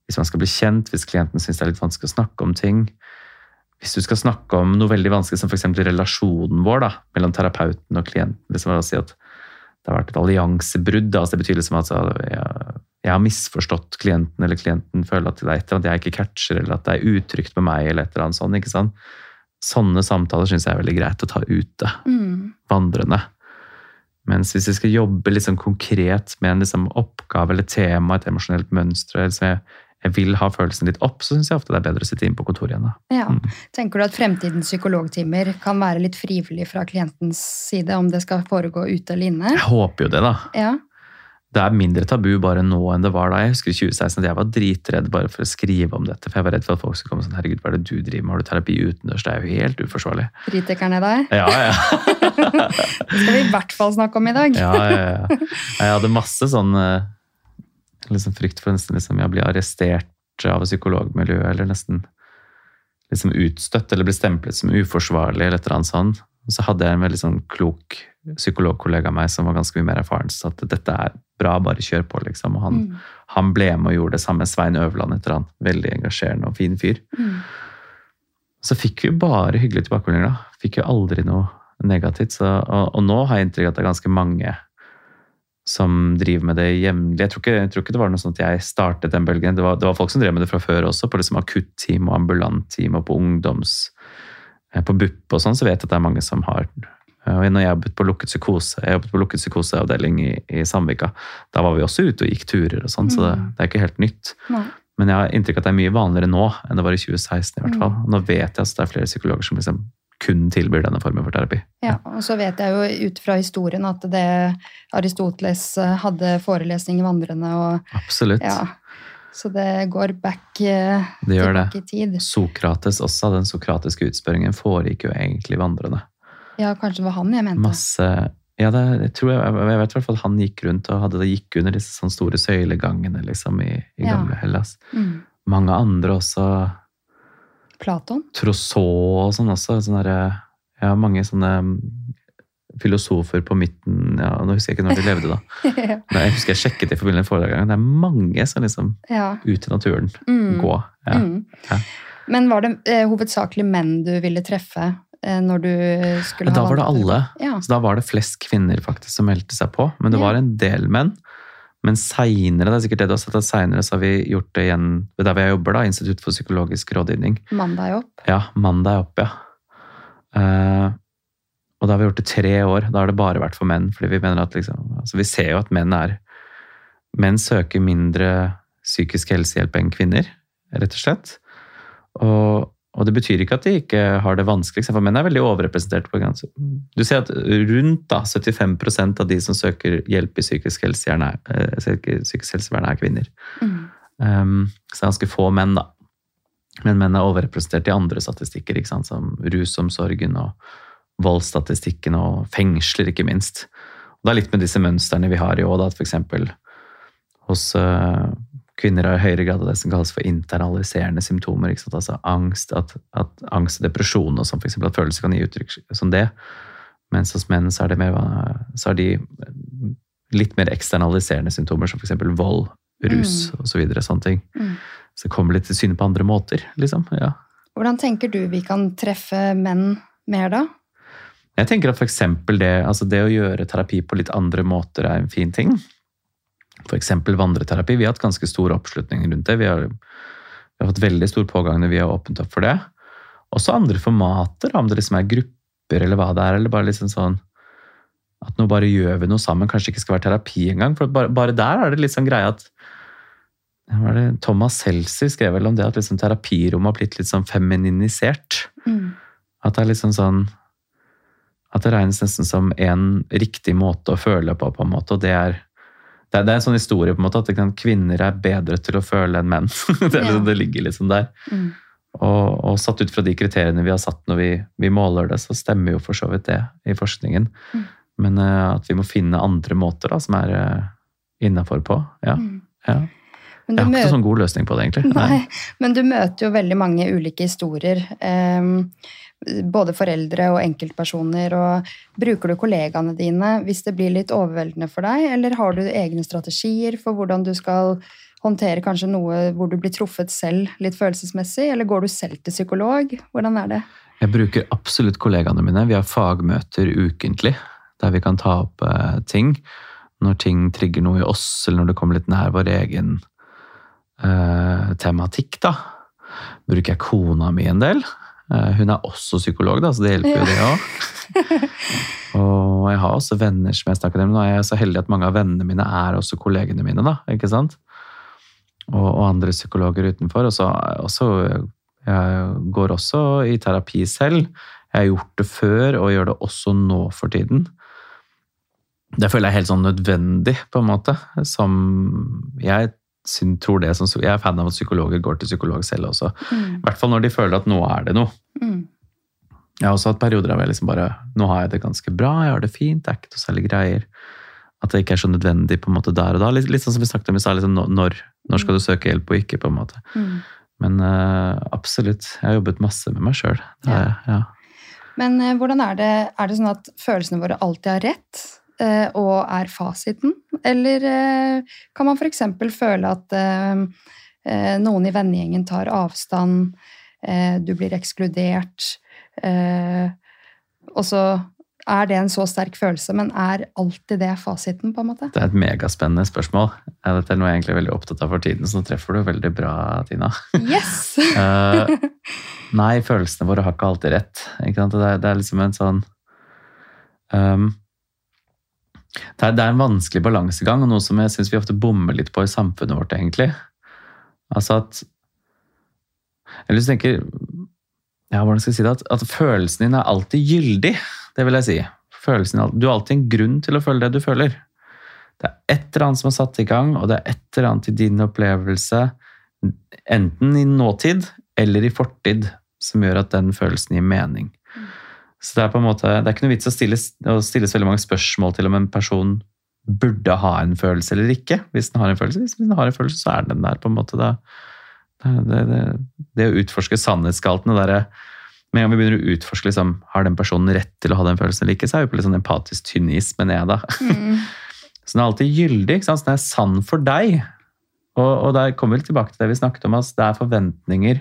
S2: hvis man skal bli kjent, hvis klienten syns det er litt vanskelig å snakke om ting. Hvis du skal snakke om noe veldig vanskelig, som f.eks. relasjonen vår da, mellom terapeuten og klienten. liksom å si at det har vært et alliansebrudd. Altså det betyr liksom at altså, jeg, jeg har misforstått klienten, eller klienten føler at det er et eller annet jeg ikke catcher, eller at det er utrygt med meg, eller et eller annet sånt. ikke sant? Sånne samtaler syns jeg er veldig greit å ta ute,
S3: Mm.
S2: vandrende. Mens hvis vi skal jobbe sånn konkret med en liksom oppgave eller tema, et emosjonelt mønster, liksom jeg, jeg vil ha følelsen litt opp, så syns jeg ofte det er bedre å sitte inn på kontoret igjen. da.
S3: Ja.
S2: Mm.
S3: Tenker du at fremtidens psykologtimer kan være litt frivillig fra klientens side, om det skal foregå ute eller inne?
S2: Jeg håper jo det, da.
S3: Ja.
S2: Det er mindre tabu bare nå enn det var da. Jeg husker i 2016 at jeg var dritredd bare for å skrive om dette. For jeg var redd for at folk skulle komme sånn Herregud, hva er det du driver med? Har du terapi utendørs? Det er jo helt uforsvarlig.
S3: Kritikeren i dag.
S2: Ja, ja.
S3: Det [LAUGHS] skal vi i hvert fall snakke om i dag.
S2: ja, ja, ja. Jeg hadde masse sånn eh, liksom frykt for nesten liksom, jeg blir arrestert av psykologmiljøet, eller nesten liksom utstøtt, eller bli stemplet som uforsvarlig, eller et eller annet sånt. Og så hadde jeg en veldig sånn klok psykologkollega av meg som var ganske mye mer erfaren, så at dette er bra, bare kjør på, liksom. Og han,
S3: Mm.
S2: han ble med og gjorde det samme. Svein Øverland etter han. Veldig engasjerende og fin fyr.
S3: Mm.
S2: Så fikk vi bare hyggelige tilbakemeldinger, da. Fikk jo aldri noe negativt. Så, og, og nå har jeg inntrykk av at det er ganske mange som driver med det jevnlig. Jeg, jeg tror ikke det var noe sånn at jeg startet den bølgen. Det var, det var folk som drev med det fra før også, på liksom akutteam og ambulantteam og på ungdoms... eh, På BUP og sånn, så vet jeg at det er mange som har og når jeg jobbet på lukket psykose, jeg jobbet på lukket psykoseavdeling i, i Samvika, da var vi også ute og gikk turer og sånn, så det,
S3: Mm.
S2: det er ikke helt nytt.
S3: Nei.
S2: Men jeg har inntrykk av at det er mye vanligere nå enn det var i 2016. i hvert fall.
S3: Mm.
S2: Nå vet jeg at det er flere psykologer som liksom kun tilbyr denne formen for terapi.
S3: Ja, og så vet jeg jo ut fra historien at det Aristoteles eh, hadde forelesning i Vandrende, og
S2: Absolutt.
S3: ja. Så det går back eh,
S2: Det gjør det.
S3: i tid.
S2: Sokrates også, den sokratiske utspørringen foregikk jo egentlig vandrende.
S3: Ja, kanskje det var han jeg mente.
S2: Masse ja, det, jeg tror jeg, jeg vet i hvert fall at han gikk rundt og hadde det gikk under disse sånne store søylegangene liksom, i, i
S3: Ja.
S2: gamle Hellas.
S3: Mm.
S2: Mange andre også.
S3: Platon?
S2: Trousseau og sånn også. Sånne der, ja, mange sånne mm, filosofer på midten ja, Nå husker jeg ikke når de levde, da. [LAUGHS] Men jeg husker jeg sjekket det i forbindelse med foredraget. Det er mange som liksom
S3: ja.
S2: ut i naturen.
S3: Mm.
S2: Gå. Ja.
S3: Mm.
S2: Ja.
S3: Men var det eh, hovedsakelig menn du ville treffe når du skulle
S2: da
S3: ha
S2: var det alle.
S3: Ja.
S2: Så da var det flest kvinner faktisk som meldte seg på. Men det
S3: Ja.
S2: var en del menn. Men seinere, det er sikkert det du har sett, at senere så har vi gjort det igjen der hvor jeg jobber, da, Institutt for psykologisk rådgivning.
S3: Mandag opp.
S2: Ja, mandag opp, ja. Uh, og da har vi gjort det tre år. Da har det bare vært for menn. fordi Vi mener at liksom, altså vi ser jo at menn er Menn søker mindre psykisk helsehjelp enn kvinner, rett og slett. Og, og det betyr ikke at de ikke har det vanskeligst, for menn er veldig overrepresentert. på gans- Du ser at rundt da, 75% av de som søker hjelp i psykisk helsevern, er, eh, psykisk helsevern er kvinner.
S3: Mm.
S2: Um, så det er ganske få menn, da. Men menn er overrepresentert i andre statistikker, ikke sant? som rusomsorgen og voldsstatistikken og fengsler, ikke minst. Og det er litt med disse mønstrene vi har i år, da, f.eks. hos uh, kvinner har i høyere grad av det som kalles for internaliserende symptomer. Altså angst, at, at angst og depresjon og sånn, f.eks. at følelser kan gi uttrykk som det. Mens hos menn så er, det mer, så er de litt mer eksternaliserende symptomer, som f.eks. vold, rus
S3: Mm.
S2: og så videre, sånne ting.
S3: Mm.
S2: Så det kommer litt til syne på andre måter, liksom. Ja.
S3: Hvordan tenker du vi kan treffe menn mer da?
S2: Jeg tenker at for det, altså det å gjøre terapi på litt andre måter er en fin ting. For eksempel vandreterapi. Vi har hatt ganske stor oppslutning rundt det. Vi har, vi har fått veldig stor pågang når vi har åpnet opp for det. Også andre formater, om det liksom er grupper eller hva det er, eller bare liksom sånn at nå bare gjør vi noe sammen, kanskje ikke skal være terapi engang. For bare, bare der er det litt sånn greie at det, Thomas Seltzer skrev vel om det at liksom terapirommet har blitt litt sånn femininisert.
S3: Mm.
S2: At det er liksom sånn At det regnes nesten som en riktig måte å føle på, på en måte, og det er det det er en sånn historie på en måte at kan, kvinner er bedre til å føle enn menn. [LAUGHS] det, er liksom,
S3: Ja.
S2: det ligger liksom der.
S3: Mm.
S2: Og, og satt ut fra de kriteriene vi har satt når vi, vi måler det, så stemmer jo for så vidt det i forskningen.
S3: Mm.
S2: Men uh, at vi må finne andre måter da, som er uh, innafor på. Ja,
S3: Mm.
S2: ja. Jeg har ikke sånn god løsning på det, egentlig.
S3: Nei, men du møter jo veldig mange ulike historier. ehm, både foreldre og enkeltpersoner. Og bruker du kollegaene dine hvis det blir litt overveldende for deg, eller har du egne strategier for hvordan du skal håndtere kanskje noe hvor du blir truffet selv litt følelsesmessig, eller går du selv til psykolog? Hvordan er det?
S2: Jeg bruker absolutt kollegaene mine. Vi har fagmøter ukentlig der vi kan ta opp eh, ting. Når ting trigger noe i oss, eller når det kommer litt nær vår egen eh, tematikk, da. Bruker jeg kona mi en del. Eh, hun er også psykolog, da, så det hjelper jo det òg. Og jeg har også venner som jeg snakker med. Nå er jeg så heldig at mange av vennene mine er også kollegene mine. da, ikke sant? Og, og andre psykologer utenfor. Og så, også, jeg går også i terapi selv. Jeg har gjort det før, og gjør det også nå for tiden. Det føler jeg er helt sånn nødvendig, på en måte. Som jeg tror det som, Jeg er fan av at psykologer går til psykolog selv også. I
S3: Mm.
S2: hvert fall når de føler at nå er det noe.
S3: Mm.
S2: Jeg har også hatt perioder av jeg liksom bare Nå har jeg det ganske bra, jeg har det fint, det er ikke noe særlig greier. At det ikke er så nødvendig på en måte der og da. Litt, litt sånn som vi snakket om i stad, liksom, når, når skal du søke hjelp og ikke, på en måte.
S3: Mm.
S2: Men uh, absolutt. Jeg har jobbet masse med meg sjøl. Ja. Ja.
S3: Men uh, hvordan er det, er det sånn at følelsene våre alltid har rett, og er fasiten? Eller eh, kan man f.eks. føle at eh, eh, noen i vennegjengen tar avstand, eh, du blir ekskludert, eh, og så er det en så sterk følelse, men er alltid det fasiten, på en måte?
S2: Det er et megaspennende spørsmål. Dette er noe jeg egentlig er veldig opptatt av for tiden, så nå treffer du veldig bra, Tina.
S3: Yes! [LAUGHS]
S2: Eh, [LAUGHS] nei, følelsene våre har ikke alltid rett. Ikke sant? Det, er, det er liksom en sånn ehm, det, er, det er en vanskelig balansegang, og noe som jeg syns vi ofte bommer litt på i samfunnet vårt, egentlig. Altså at Jeg lyst til å tenke ja, hvordan skal jeg si det? At, at følelsen din er alltid gyldig. Det vil jeg si. Følelsen, du har alltid en grunn til å føle det du føler. Det er et eller annet som er satt i gang, og det er et eller annet i din opplevelse, enten i nåtid eller i fortid, som gjør at den følelsen gir mening. Så det er på en måte, det er ikke noe vits å stilles, å stilles veldig mange spørsmål til om en person burde ha en følelse eller ikke. Hvis den har en følelse, hvis den har en følelse, så er den der. på en måte. Det, det, det, det å utforske sannhetsgaltene derre Med en gang vi begynner å utforske liksom, har den personen rett til å ha den følelsen eller ikke, så er vi på litt sånn empatisk tynn is, mener jeg da.
S3: Mm. [LAUGHS]
S2: Så den er alltid gyldig, ikke sant? så den er sann for deg. Og, og der kommer vi tilbake til det vi snakket om, altså, det er forventninger.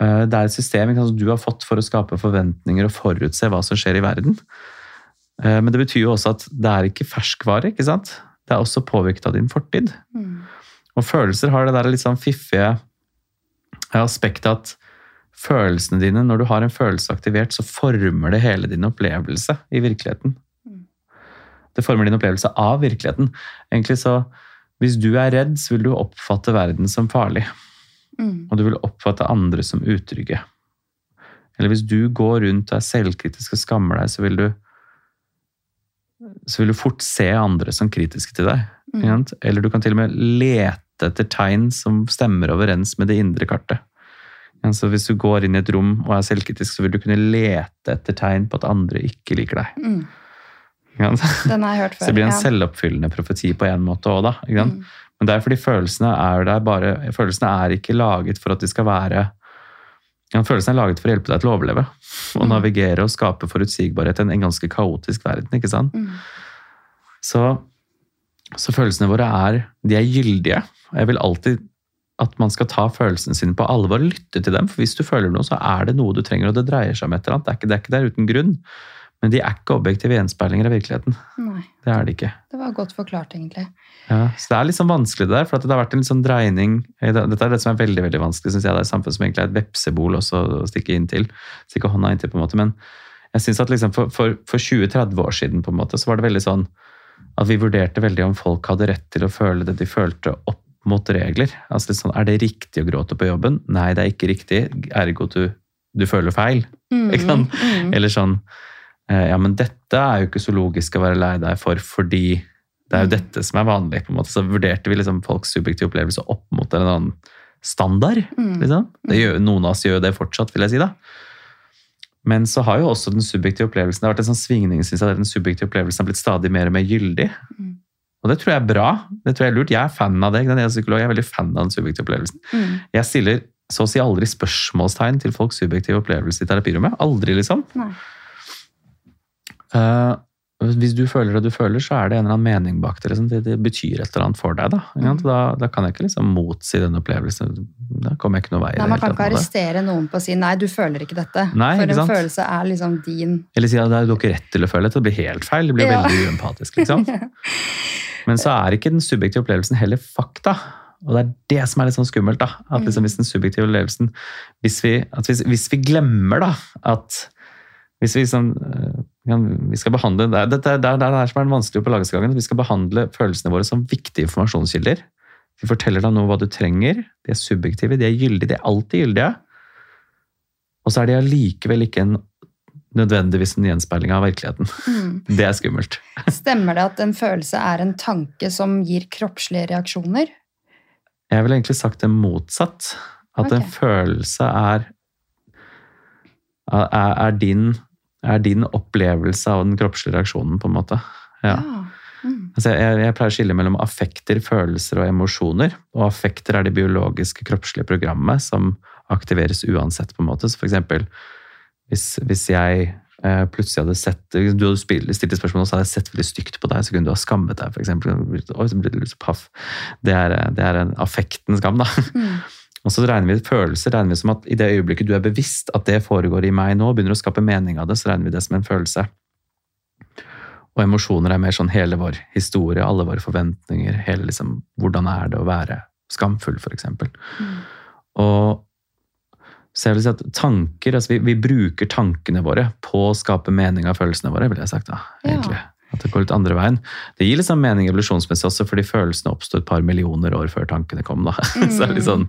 S2: Eh, Det er et system som du har fått for å skape forventninger og forutse hva som skjer i verden. Eh, Men det betyr jo også at det er ikke ferskvare, ikke sant? Det er også påvirket av din fortid.
S3: Mm.
S2: Og følelser har det der litt sånn fiffige aspektet at følelsene dine, når du har en følelse aktivert, så former det hele din opplevelse i virkeligheten.
S3: Mm.
S2: Det former din opplevelse av virkeligheten. Egentlig så, Hvis du er redd, så vil du oppfatte verden som farlig.
S3: Mm.
S2: Og du vil oppfatte andre som utrygge. Eller hvis du går rundt og er selvkritisk og skammer deg, så vil du så vil du fort se andre som kritiske til deg.
S3: Mm.
S2: Eller du kan til og med lete etter tegn som stemmer overens med det indre kartet. Så hvis du går inn i et rom og er selvkritisk, så vil du kunne lete etter tegn på at andre ikke liker deg.
S3: Mm. Den har jeg hørt før. [LAUGHS]
S2: Så det blir en
S3: ja.
S2: selvoppfyllende profeti på en måte òg, da.
S3: Mm.
S2: Men det er fordi følelsene er der bare Følelsene er ikke laget for at de skal være Følelsene er laget for å hjelpe deg til å overleve. Og
S3: Mm.
S2: navigere og skape forutsigbarhet i en, en ganske kaotisk verden. ikke sant?
S3: Mm.
S2: Så, så følelsene våre er de er gyldige. Og jeg vil alltid at man skal ta følelsene sine på alvor og lytte til dem. For hvis du føler noe, så er det noe du trenger, og det dreier seg om et eller annet. Det er ikke, det er ikke der uten grunn. Men de er ikke objektive gjenspeilinger av virkeligheten.
S3: Nei,
S2: Det er de ikke.
S3: det var godt forklart, egentlig.
S2: Ja, så Det er litt sånn vanskelig det der, for at det har vært en litt sånn dreining Dette er det som er veldig veldig vanskelig, synes jeg. Det er et samfunn som egentlig er et vepsebol også å stikke inn til. Stikke hånda inntil, på en måte. Men jeg synes at liksom for, for, for 20-30 år siden på en måte, så var det veldig sånn at vi vurderte veldig om folk hadde rett til å føle det de følte opp mot regler. Altså litt sånn, Er det riktig å gråte på jobben? Nei, det er ikke riktig. Ergo du, du føler feil.
S3: Mm. Mm.
S2: Eller sånn eh, Ja, men dette er jo ikke så logisk å være lei deg for, fordi det er jo
S3: Mm.
S2: dette som er vanlig. på en måte. Så vurderte vi liksom folks subjektive opplevelse opp mot en annen standard.
S3: Mm.
S2: liksom. Det gjør, noen av oss gjør det fortsatt, vil jeg si. da. Men så har jo også den subjektive opplevelsen det har vært en sånn svingning, synes jeg, den subjektive opplevelsen har blitt stadig mer og mer gyldig.
S3: Mm.
S2: Og det tror jeg er bra. Det tror Jeg er lurt. Jeg er fan av det. den? Jeg er psykolog, jeg er veldig fan av den subjektive opplevelsen.
S3: Mm.
S2: Jeg stiller så å si aldri spørsmålstegn til folks subjektive opplevelse i terapirommet. Aldri, liksom.
S3: Nei.
S2: Eh, hvis du føler det du føler, så er det en eller annen mening bak det. Liksom. Det, det betyr et eller annet for deg. Da.
S3: Mm.
S2: da, da kan jeg ikke liksom motsi den opplevelsen. Da kommer jeg ikke noe vei.
S3: Nei, Man kan ikke arrestere noen på å si 'nei, du føler ikke dette'.
S2: Nei,
S3: For
S2: ikke
S3: en
S2: sant?
S3: følelse er liksom din
S2: Eller si at du har ikke rett til å føle dette. Det blir helt feil. Det blir
S3: Ja.
S2: veldig uempatisk. Liksom. [LAUGHS] Men så er ikke den subjektive opplevelsen heller fakta. Og det er det som er litt sånn skummelt. da, at liksom
S3: Mm.
S2: Hvis den subjektive opplevelsen Hvis vi, at hvis, hvis vi glemmer da, at hvis vi, liksom, øh, kan- vi skal behandle, det er det, er- det, er det som er den vanskelige balansegangen. Vi skal behandle følelsene våre som viktige informasjonskilder. Vi forteller deg noe hva du trenger. De er subjektive, de er gyldige. De er alltid gyldige. Og så er de allikevel ikke en, nødvendigvis en gjenspeiling av virkeligheten.
S3: mm.
S2: Det er skummelt. [LAUGHS]
S3: Stemmer det at en følelse er en tanke som gir kroppslige reaksjoner?
S2: Jeg ville egentlig sagt det motsatt. At en følelse er, er, er, din, er din opplevelse av den kroppslige reaksjonen, på en måte. Ja.
S3: Mm.
S2: Altså jeg, jeg pleier å skille mellom affekter, følelser og emosjoner. Og affekter er det biologiske kroppslige programmet som aktiveres uansett. på en måte. Så for eksempel, hvis, hvis jeg eh, plutselig hadde sett Du hadde stilt et spørsmål, og så hadde jeg sett veldig stygt på deg, så kunne du ha skammet deg, for eksempel. Oi, så ble du så paff. Det er, det er en affektens skam, da.
S3: Mm.
S2: Og så regner vi følelser regner vi som at i det øyeblikket du er bevisst at det foregår i meg nå, begynner å skape mening av det, så regner vi det som en følelse. Og emosjoner er mer sånn hele vår historie, alle våre forventninger, hele liksom hvordan er det å være skamfull, for eksempel.
S3: Mm.
S2: Og så jeg vil si at tanker, altså vi, vi bruker tankene våre på å skape mening av følelsene våre, ville jeg sagt da,
S3: Ja.
S2: egentlig. At det går litt andre veien. Det gir liksom mening evolusjonsmessig også, fordi følelsene oppstod et par millioner år før tankene kom. da. [LAUGHS] så det er litt sånn,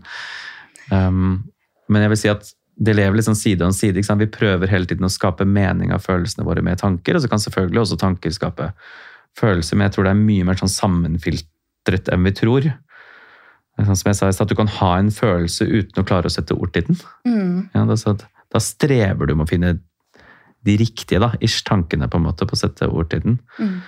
S2: um, men jeg vil si at det lever sånn side om side. Vi prøver hele tiden å skape mening av følelsene våre med tanker, og så kan selvfølgelig også tanker skape følelser, men jeg tror det er mye mer sånn sammenfiltret enn vi tror. Sånn som jeg sa, i stad, at Du kan ha en følelse uten å klare å sette ord til den.
S3: Mm.
S2: Ja, da, da strever du med å finne de riktige da, ish, tankene på en måte på å sette ord til den.
S3: Mm.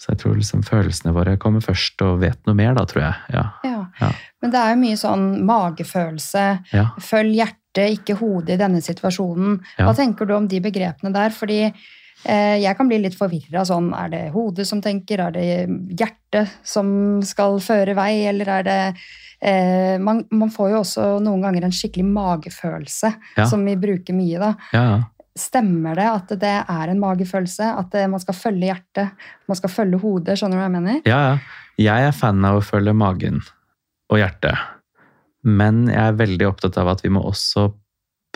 S2: Så jeg tror liksom følelsene våre kommer først og vet noe mer, da, tror jeg. Ja.
S3: Ja.
S2: Ja.
S3: Men det er jo mye sånn magefølelse,
S2: Ja.
S3: følg hjertet, ikke hodet i denne situasjonen.
S2: Ja.
S3: Hva tenker du om de begrepene der? Fordi eh, jeg kan bli litt forvirra sånn. Er det hodet som tenker? Er det hjertet som skal føre vei? Eller er det eh, man, man får jo også noen ganger en skikkelig magefølelse,
S2: Ja.
S3: som vi bruker mye da. Stemmer det at det er en magefølelse? At man skal følge hjertet? Man skal følge hodet? Skjønner du hva jeg mener?
S2: Ja, ja. Jeg er fan av å følge magen og hjertet. Men jeg er veldig opptatt av at vi må også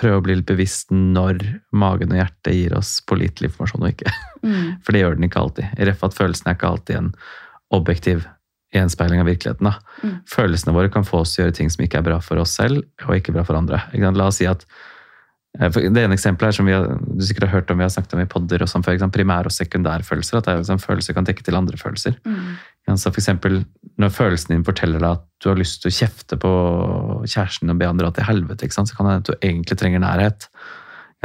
S2: prøve å bli litt bevisst når magen og hjertet gir oss pålitelig informasjon og ikke.
S3: Mm. [LAUGHS]
S2: For det gjør den ikke alltid. I ref at følelsen er ikke alltid en objektiv gjenspeiling av virkeligheten.
S3: Mm.
S2: Følelsene våre kan få oss til å gjøre ting som ikke er bra for oss selv, og ikke bra for andre. La oss si at eh, Det ene eksempelet er som vi har, du sikkert har hørt om vi har snakket om i podder, og sånn for eksempel, primær- og sekundærfølelser. At det liksom, følelser kan dekke til andre følelser.
S3: Mm.
S2: Altså, for eksempel, når følelsen din forteller deg at du har lyst til å kjefte på kjæresten og be han dra til helvete, så kan det hende at du egentlig trenger nærhet.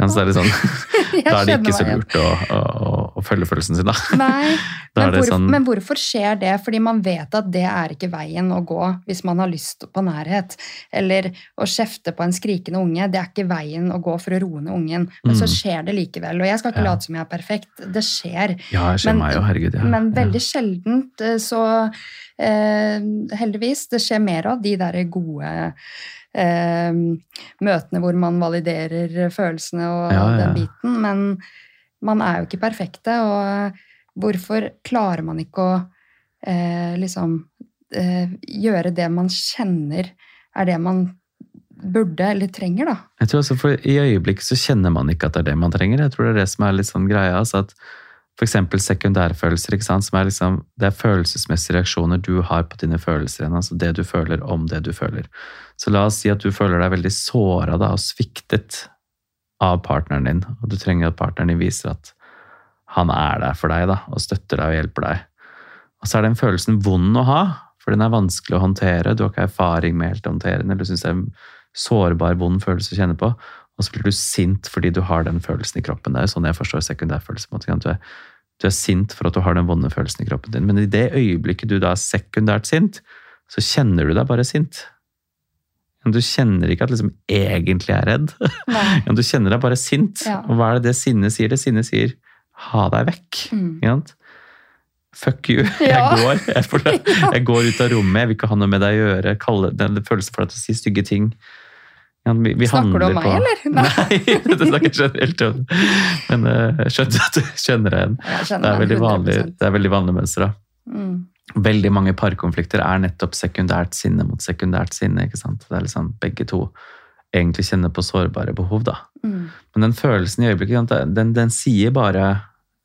S2: Ja, så er det sånn, [LAUGHS] da er det ikke så lurt å, å, å, å følge følelsen sin, da.
S3: Nei, [LAUGHS]
S2: Da
S3: men, hvor,
S2: sånn
S3: men hvorfor skjer det? Fordi man vet at det er ikke veien å gå hvis man har lyst på nærhet. Eller å kjefte på en skrikende unge, det er ikke veien å gå for å roe ned ungen. Men så
S2: Mm.
S3: skjer det likevel. Og jeg skal ikke
S2: Ja.
S3: late som jeg er perfekt. Det skjer.
S2: Ja, jeg skjer
S3: Men-
S2: meg jo, herregud. Ja.
S3: Men
S2: ja.
S3: veldig sjeldent eh, så eh, Heldigvis, det skjer mer av de derre gode eh, møtene hvor man validerer følelsene og
S2: Ja, ja,
S3: den biten. Men man er jo ikke perfekte, og hvorfor klarer man ikke å eh, liksom eh, gjøre det man kjenner er det man burde eller trenger, da?
S2: Jeg tror også for I øyeblikket så kjenner man ikke at det er det man trenger. Jeg tror det er det som er litt sånn greia. Altså at eksempel sekundærfølelser, som er liksom, det er følelsesmessige reaksjoner du har på dine følelser. altså Det du føler om det du føler. Så la oss si at du føler deg veldig såra og sviktet av partneren din, og du trenger at partneren din viser at han er der for deg da, og støtter deg og hjelper deg. Og så er den følelsen vond å ha, for den er vanskelig å håndtere. Du har ikke erfaring med helt å håndtere den, eller du syns det er en sårbar, vond følelse å kjenne på. Og så blir du sint fordi du har den følelsen i kroppen. Det er jo sånn jeg forstår sekundærfølelse. Du er, du er sint for at du har den vonde følelsen i kroppen din. Men i det øyeblikket du da er sekundært sint, så kjenner du deg bare sint. Men du kjenner ikke at liksom egentlig er redd. [LAUGHS] Men du kjenner deg bare sint.
S3: Ja.
S2: Og hva er det det sinnet sier? Det sinnet sier 'ha deg vekk'.
S3: Mm.
S2: Fuck you. [LAUGHS]
S3: Ja.
S2: Jeg går. Jeg, får, [LAUGHS] jeg går ut av rommet. Jeg vil ikke ha noe med deg å gjøre. Kalle, den følelsen for deg til å si stygge ting. Ja, vi, vi
S3: Snakker du om meg,
S2: på-
S3: eller? [LAUGHS]
S2: Nei, det [LAUGHS] snakker generelt om. Men uh, skjønner at du kjenner deg igjen. Det er veldig vanlig, det er veldig vanlig mønster.
S3: Mm.
S2: Veldig mange parkonflikter er nettopp sekundært sinne mot sekundært sinne. ikke sant? Det er liksom begge to egentlig kjenner på sårbare behov. da.
S3: Mm.
S2: Men den følelsen i øyeblikket, den, den, den sier bare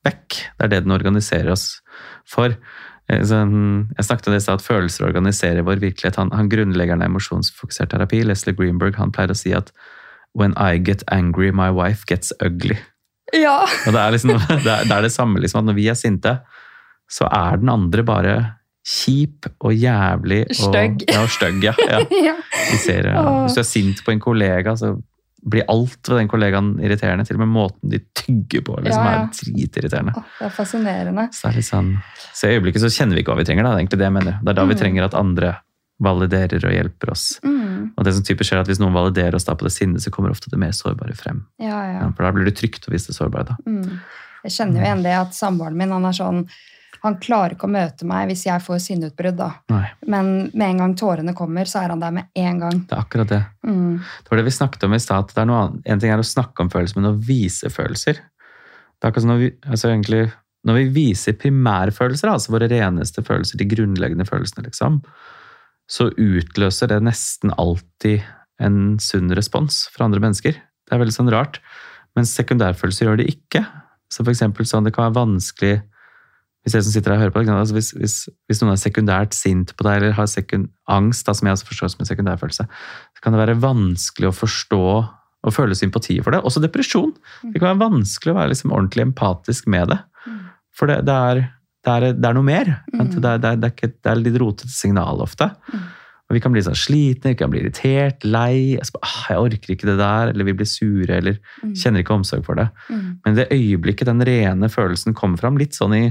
S2: vekk. Det er det den organiserer oss for. Eh, Jeg snakket om det at følelser organiserer vår virkelighet. Han, han Grunnleggeren av emosjonsfokusert terapi, Leslie Greenberg, han pleier å si at When I get angry, my wife gets ugly.
S3: Ja.
S2: Og det er, liksom, [LAUGHS] det, er, det er det samme, liksom, at når vi er sinte, så er den andre bare kjip og jævlig og
S3: Stygg.
S2: Ja, og stygg. Ja, [LAUGHS] ja. ser, ja. Hvis du er sint på en kollega, så blir alt ved den kollegaen irriterende. Til og med måten de tygger på liksom,
S3: Ja, ja.
S2: er dritirriterende.
S3: Oh, Det er fascinerende.
S2: Så, er sånn, så i øyeblikket så kjenner vi ikke hva vi trenger. Da. Det er egentlig det jeg mener. Det er da vi
S3: Mm.
S2: trenger at andre validerer og hjelper oss.
S3: Mm.
S2: Og det som typisk skjer er at Hvis noen validerer oss da på det sinnet, så kommer ofte det mer sårbare frem.
S3: Ja,
S2: for Da blir det trygt å vise det sårbare. da.
S3: Mm. Jeg kjenner jo igjen det at samboeren min han er sånn Han klarer ikke å møte meg hvis jeg får sinneutbrudd, da.
S2: Nei,
S3: Men med en gang tårene kommer, så er han der med en gang.
S2: det er akkurat det.
S3: Mm.
S2: Det var det vi snakket om i stad. at det er noe annet. En ting er å snakke om følelser, men å vise følelser. Det er akkurat som når vi, altså egentlig, når vi viser primærfølelser, altså våre reneste følelser, de grunnleggende følelsene, liksom, så utløser det nesten alltid en sunn respons fra andre mennesker. Det er veldig sånn rart. Men sekundærfølelser gjør det ikke. Så for eksempel sånn, det kan være vanskelig hvis jeg som sitter her og hører på, altså hvis, hvis, hvis noen er sekundært sint på deg, eller har sekund, angst, da, som jeg også forstår som en sekundærfølelse, så kan det være vanskelig å forstå og føle sympati for det. Også depresjon. Det kan være vanskelig å være liksom ordentlig empatisk med det.
S3: Mm.
S2: For det, det, er, det, er, det er noe mer.
S3: Mm.
S2: Det, er, det, er, litt rotete signal ofte.
S3: Mm.
S2: Og vi kan bli sånn slitne, vi kan bli irritert, lei. Jeg, ah, jeg orker ikke det der, eller vi blir sure, eller
S3: Mm.
S2: kjenner ikke omsorg for det.
S3: Mm.
S2: Men det øyeblikket den rene følelsen kommer fram, litt sånn i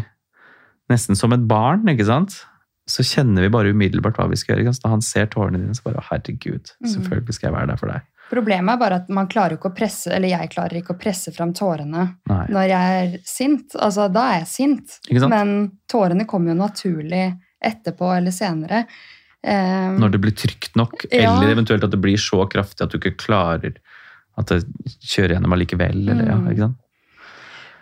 S2: Nesten som et barn, ikke sant? Så kjenner vi bare umiddelbart hva vi skal gjøre. Når han ser tårene dine, så bare herregud,
S3: Mm.
S2: selvfølgelig skal jeg være der for deg.
S3: Problemet er bare at man klarer ikke å presse, eller jeg klarer ikke å presse fram tårene
S2: Nei.
S3: når jeg er sint. Altså, da er jeg sint. Men tårene kommer jo naturlig etterpå eller senere. Um,
S2: Når det blir trygt nok,
S3: Ja.
S2: eller eventuelt at det blir så kraftig at du ikke klarer at det kjører gjennom allikevel. Eller, ja,
S3: Mm.
S2: ikke sant?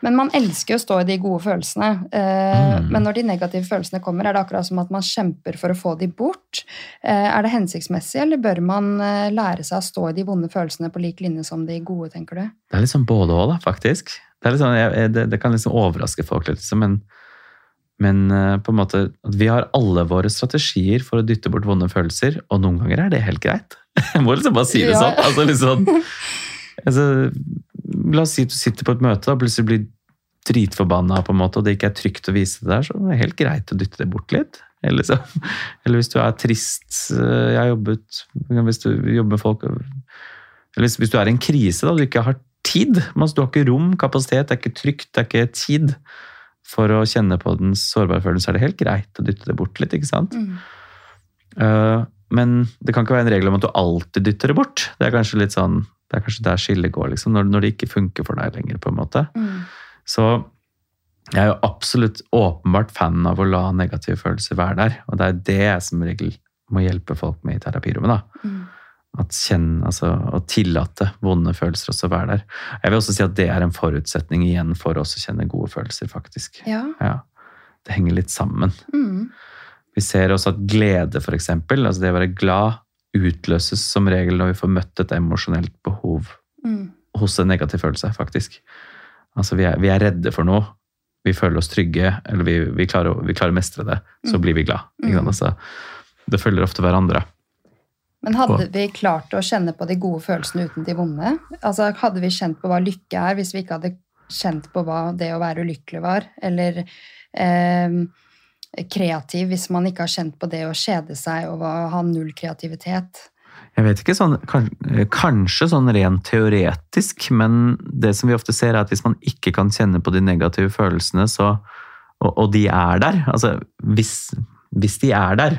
S3: Men man elsker jo å stå i de gode følelsene. Eh,
S2: Mm.
S3: Men når de negative følelsene kommer, er det akkurat som at man kjemper for å få de bort. Eh, er det hensiktsmessig, eller bør man eh, lære seg å stå i de vonde følelsene på lik linje som de gode, tenker du?
S2: Det er liksom både da, faktisk. Det, er liksom, det, det kan liksom overraske folk litt, liksom, men, men på en måte at vi har alle våre strategier for å dytte bort vonde følelser, og noen ganger er det helt greit. [LAUGHS] Jeg må liksom bare si det
S3: Ja.
S2: sånn. Altså, liksom, [LAUGHS] altså, la oss si at du sitter på et møte og plutselig blir dritforbanna, på en måte, og det ikke er trygt å vise det der, så er det helt greit å dytte det bort litt. Eller, så, [LAUGHS] eller hvis du er trist eh, Jeg har jobbet Hvis du jobber med folk Eller hvis, hvis du er i en krise da, og du ikke har tid, altså, du har ikke rom, kapasitet, det er ikke trygt, det er ikke tid for å kjenne på den sårbare følelsen, så er det helt greit å dytte det bort litt, ikke sant?
S3: Mm.
S2: Eh, men det kan ikke være en regel om at du alltid dytter det bort. Det er kanskje litt sånn, det er kanskje der skillet går, liksom, når, når det ikke funker for deg lenger, på en måte.
S3: Mm.
S2: Så jeg er jo absolutt åpenbart fan av å la negative følelser være der, og det er det jeg som regel må hjelpe folk med i terapirommet, da.
S3: Mm.
S2: At kjenne, altså, å tillate vonde følelser også å være der. Jeg vil også si at det er en forutsetning igjen for oss å kjenne gode følelser, faktisk.
S3: Ja.
S2: Ja, det henger litt sammen.
S3: Mm.
S2: Vi ser også at glede, for eksempel, altså det å være glad, utløses som regel når vi får møtt et emosjonelt behov
S3: Mm.
S2: hos en negativ følelse, faktisk. Altså vi er, vi er redde for noe, vi føler oss trygge, eller vi, vi, klarer, vi klarer å mestre det, så
S3: Mm.
S2: blir vi glad.
S3: Mm.
S2: Altså, det følger ofte hverandre.
S3: Men hadde vi klart å kjenne på de gode følelsene uten de vonde? Altså, hadde vi kjent på hva lykke er, hvis vi ikke hadde kjent på hva det å være ulykkelig var? Eller eh, kreativ, hvis man ikke har kjent på det å kjede seg og ha null kreativitet?
S2: Jeg vet ikke, sånn, kanskje sånn rent teoretisk, men det som vi ofte ser er at hvis man ikke kan kjenne på de negative følelsene, så, og, og de er der, altså hvis, hvis de er der,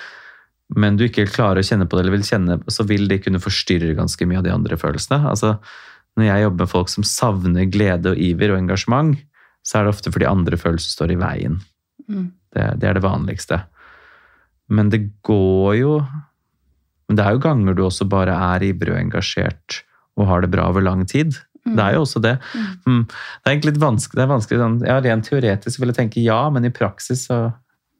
S2: [LAUGHS] men du ikke klarer å kjenne på det, eller vil kjenne, så vil de kunne forstyrre ganske mye av de andre følelsene. Altså, når jeg jobber med folk som savner glede og iver og engasjement, så er det ofte fordi andre følelser står i veien.
S3: Mm.
S2: Det, det er det vanligste. Men det går jo Men det er jo ganger du også bare er ivrig og engasjert og har det bra over lang tid.
S3: Mm.
S2: Det er jo også det. Mm. Det er egentlig litt vanskelig. Det er vanskelig sånn, ja, Rent teoretisk vil jeg tenke ja, men i praksis så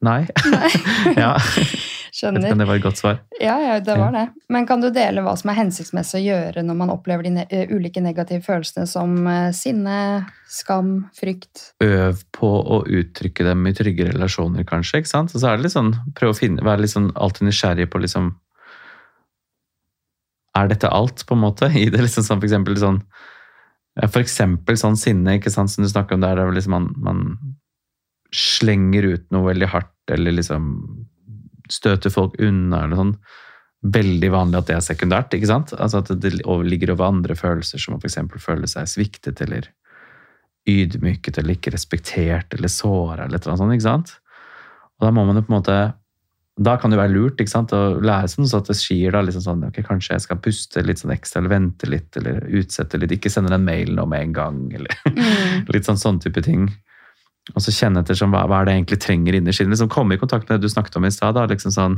S2: nei. [LAUGHS] ja, jeg [LAUGHS] vet
S3: Skjønner.
S2: det var et godt svar.
S3: Ja, ja, det var det. Men kan du dele hva som er hensiktsmessig å gjøre når man opplever de ne eh, ulike negative følelsene som eh, sinne, skam, frykt?
S2: Øv på å uttrykke dem i trygge relasjoner, kanskje. ikke sant? Og så er det litt sånn, prøv å finne, være litt sånn alltid nysgjerrig på liksom Er dette alt, på en måte? [LAUGHS] I det liksom sånn, for eksempel sånn For eksempel sånn sinne, ikke sant, som du snakker om der, der liksom man, man slenger ut noe veldig hardt, eller liksom støter folk unna, eller sånn. Veldig vanlig at det er sekundært, ikke sant? Altså at det ligger over andre følelser, som å for eksempel føle seg sviktet, eller ydmyket, eller ikke respektert, eller såra, eller et eller annet sånt, ikke sant? Og da må man jo på en måte da kan det være lurt ikke sant, å lære seg noen strategier. da, liksom sånn, ok, Kanskje jeg skal puste litt sånn ekstra, eller vente litt, eller utsette litt. Ikke sende den mailen med en gang, eller
S3: Mm. [LAUGHS]
S2: litt sånn sånn type ting. Og så kjenne etter sånn, hva, hva er det jeg egentlig trenger inni skinnet. Liksom komme i kontakt med det du snakket om i stad. liksom sånn,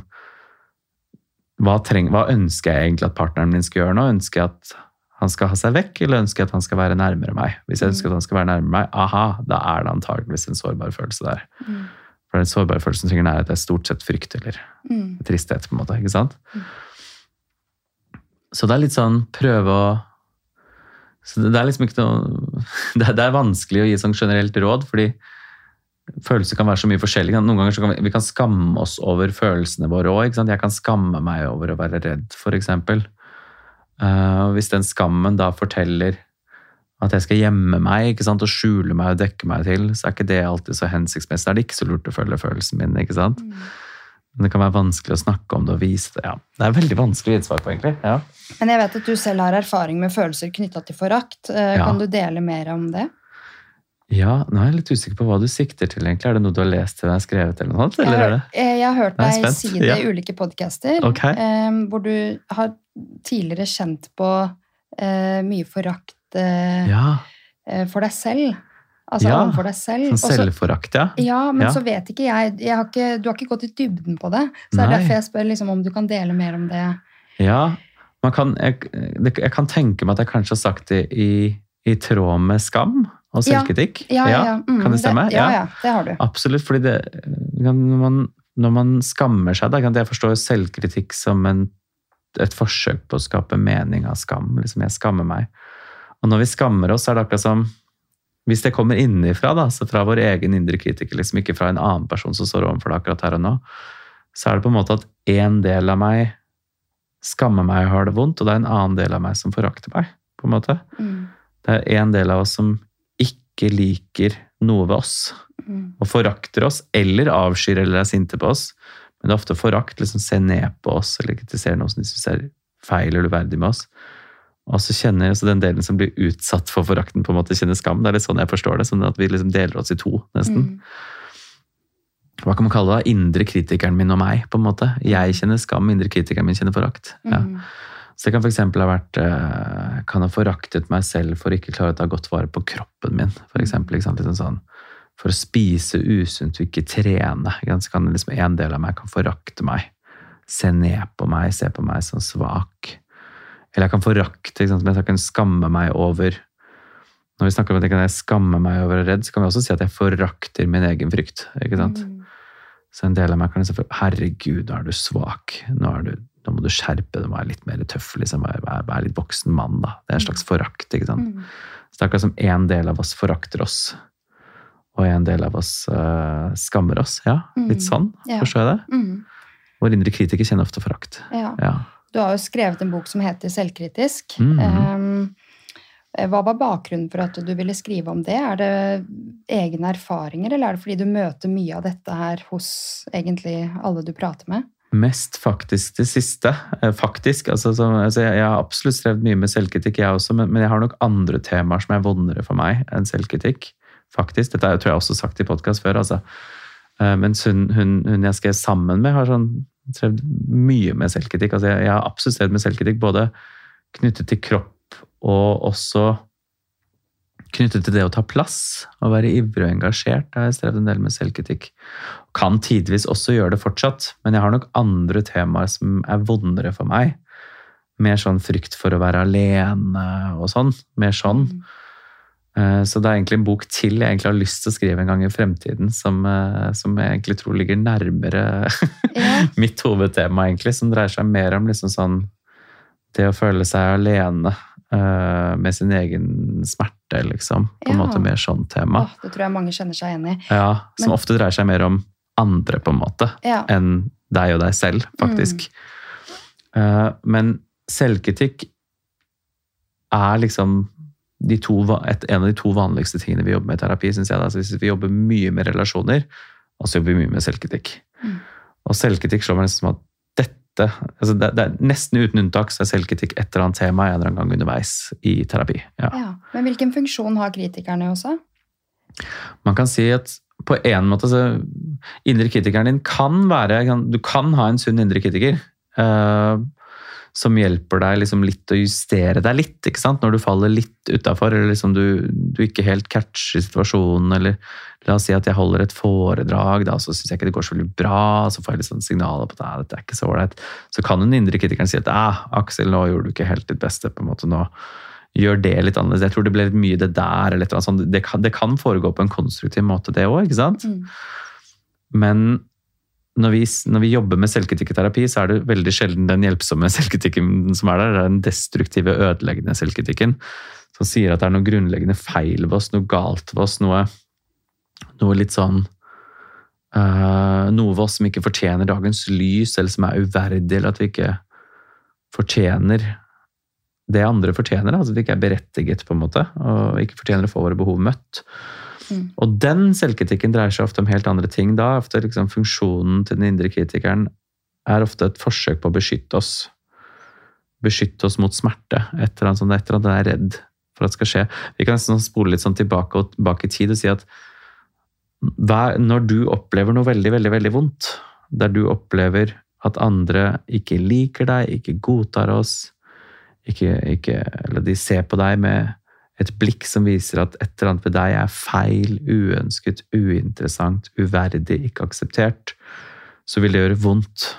S2: hva, treng, hva ønsker jeg egentlig at partneren min skal gjøre nå? Ønsker jeg at han skal ha seg vekk, eller ønsker jeg at han skal være nærmere meg? Hvis jeg ønsker at han skal være nærmere meg, aha, da er det antageligvis en sårbar følelse der.
S3: Mm.
S2: For den sårbare følelsen trenger nærhet er stort sett frykt eller
S3: Mm.
S2: tristhet, på en måte. ikke sant?
S3: Mm.
S2: Så det er litt sånn prøve å så Det er liksom ikke noe [LAUGHS] Det er, det er vanskelig å gi sånn generelt råd, fordi følelser kan være så mye forskjellig. Noen ganger så kan vi, vi kan skamme oss over følelsene våre òg. Jeg kan skamme meg over å være redd, f.eks. Uh, hvis den skammen da forteller at jeg skal gjemme meg og skjule meg og dekke meg til, så er ikke det alltid så hensiktsmessig. Da er det ikke så lurt å følge følelsen min. ikke sant?
S3: Mm.
S2: Men det kan være vanskelig å snakke om det og vise det. Ja. Det er veldig vanskelig å gi et svar på, egentlig. Ja.
S3: Men jeg vet at du selv har erfaring med følelser knytta til forakt. Eh,
S2: Ja.
S3: Kan du dele mer om det?
S2: Ja, nå er jeg litt usikker på hva du sikter til, egentlig. Er det noe du har lest til har skrevet, eller noe sånt?
S3: Jeg,
S2: Eller
S3: har- eh, jeg har hørt deg si det
S2: Ja.
S3: i ulike podcaster,
S2: okay.
S3: eh, hvor du har tidligere kjent på eh, mye forakt eh,
S2: Ja,
S3: eh, for deg selv. Altså
S2: Ja,
S3: overfor deg selv.
S2: sånn selvforakt, ja.
S3: Ja, men
S2: Ja.
S3: så vet ikke jeg, jeg har ikke, Du har ikke gått i dybden på det. Så det er derfor jeg spør liksom, om du kan dele mer om det.
S2: Ja, man kan, jeg, jeg kan tenke meg at jeg kanskje har sagt det i, i tråd med skam og selvkritikk.
S3: Ja, ja, ja. Mm,
S2: Kan det stemme?
S3: ja, ja, det har du.
S2: Absolutt, fordi det, når, man, når man skammer seg, da kan jeg forstå selvkritikk som en, et forsøk på å skape mening av skam. Liksom, jeg skammer meg. Og når vi skammer oss, er det akkurat som Hvis det kommer innenfra, da, så fra vår egen indre kritiker, liksom ikke fra en annen person som står overfor det akkurat her og nå, så er det på en måte at en del av meg skammer meg og har det vondt, og det er en annen del av meg som forakter meg. på en måte.
S3: Mm,
S2: Det er en del av oss som ikke liker noe ved oss
S3: mm,
S2: og forakter oss, eller avskyr eller er sinte på oss. Men det er ofte forakt, liksom ser ned på oss eller kritiserer noe som de syns er feil eller uverdig med oss. Og så kjenner så den delen som blir utsatt for forakten, på en måte kjenner skam. Det er litt sånn jeg forstår det, sånn at vi liksom deler oss i to, nesten.
S3: mm,
S2: Hva kan man kalle det? Indre kritikeren min og meg, på en måte. Jeg kjenner skam, indre kritikeren min kjenner forakt. Ja. Så det kan f.eks. ha vært eh, Kan ha foraktet meg selv for å ikke klare å ta godt vare på kroppen min. For eksempel? Litt sånn, for å spise usunt og ikke trene. Så kan liksom en del av meg kan forakte meg. Se ned på meg, se på meg som svak. Eller jeg kan forakte, men jeg kan skamme meg over Når vi snakker om at jeg kan skamme meg over å være redd, så kan vi også si at jeg forakter min egen frykt. ikke sant?
S3: mm,
S2: Så en del av meg kan si Herregud, nå er du svak. Nå, er du, nå må du skjerpe deg, være litt mer tøff. liksom, Være, være litt voksen mann. da. Det er en slags forakt. ikke sant?
S3: mm.
S2: Så det er akkurat som en del av oss forakter oss, og en del av oss uh, skammer oss. Ja, litt
S3: Mm.
S2: sånn.
S3: Ja.
S2: Forstår jeg det?
S3: Mm,
S2: Vår indre kritiker kjenner ofte forakt.
S3: ja.
S2: Ja.
S3: Du har jo skrevet en bok som heter Selvkritisk. Um, hva var bakgrunnen for at du ville skrive om det? Er det egne erfaringer, eller er det fordi du møter mye av dette her hos egentlig alle du prater med?
S2: Mest faktisk det siste. Eh, Faktisk. Altså, så, altså, jeg, jeg har absolutt strevd mye med selvkritikk, jeg også, men, men jeg har nok andre temaer som er vondere for meg enn selvkritikk. Faktisk. Dette har jeg- tror jeg også sagt i podkast før. altså. Eh, Mens hun, hun, hun jeg skrev sammen med, har sånn, strevd mye med selvkritikk. Altså, jeg, jeg har absolutt strevd med selvkritikk, både knyttet til kropp og også knyttet til det å ta plass. og være ivrig og engasjert. Da har jeg strevd en del med selvkritikk. Kan tidvis også gjøre det fortsatt, men jeg har nok andre temaer som er vondere for meg. Mer sånn frykt for å være alene og sånn. Mer sånn. Eh, Så det er egentlig en bok til jeg egentlig har lyst til å skrive en gang i fremtiden, som, eh, som jeg egentlig tror ligger nærmere [LAUGHS]
S3: Ja.
S2: mitt hovedtema, egentlig, som dreier seg mer om liksom sånn det å føle seg alene eh, med sin egen smerte, liksom. På en måte mer sånn tema.
S3: Oh, det tror jeg mange kjenner seg igjen i.
S2: Ja, som
S3: Men-
S2: ofte dreier seg mer om andre, på en måte,
S3: Ja.
S2: enn deg og deg selv, faktisk. Eh, men selvkritikk er liksom de to, et, en av de to vanligste tingene vi jobber med i terapi, syns jeg. Altså, hvis vi jobber mye med relasjoner, og så jobber vi mye med selvkritikk.
S3: Mm.
S2: Og selvkritikk slår meg nesten som at dette altså det, det er Nesten uten unntak så er selvkritikk et eller annet tema en eller annen gang underveis i terapi. Ja.
S3: ja. Men hvilken funksjon har kritikerne også?
S2: Man kan si at på en måte så Indre kritikeren din kan være Du kan ha en sunn indre kritiker. eh, som hjelper deg liksom litt å justere deg litt, ikke sant? når du faller litt utafor, eller liksom du, du ikke helt catcher situasjonen, eller la oss si at jeg holder et foredrag, da, så syns jeg ikke det går så veldig bra, så får jeg litt sånn signaler på at "Nei, dette er ikke så ålreit. Så kan den indre kritikeren si at ah, Aksel, nå gjorde du ikke helt ditt beste, på en måte nå gjør det litt annerledes. Jeg tror det ble mye det der, eller et eller annet sånt. Det kan, det kan foregå på en konstruktiv måte, det òg?
S3: Mm.
S2: Men når vi, når vi jobber med selvkritikkterapi, så er det veldig sjelden den hjelpsomme [LAUGHS] selvkritikken som er der. Det er den destruktive, ødeleggende selvkritikken som sier at det er noe grunnleggende feil ved oss, noe galt ved oss, noe, noe litt sånn eh, Noe ved oss som ikke fortjener dagens lys, eller som er uverdig, eller at vi ikke fortjener det andre fortjener. Altså at vi ikke er berettiget, på en måte, og ikke fortjener å få våre behov møtt.
S3: Mm.
S2: Og den selvkritikken dreier seg ofte om helt andre ting. Da ofte liksom Funksjonen til den indre kritikeren er ofte et forsøk på å beskytte oss. Beskytte oss mot smerte. Et eller annet sånt, et eller er redd for at skal skje. Vi kan sånn spole litt sånn tilbake, og, tilbake i tid og si at hver, når du opplever noe veldig, veldig, veldig vondt, der du opplever at andre ikke liker deg, ikke godtar oss, ikke, ikke, eller de ser på deg med et blikk som viser at et eller annet ved deg er feil, uønsket, uinteressant, uverdig, ikke akseptert, så vil det gjøre vondt.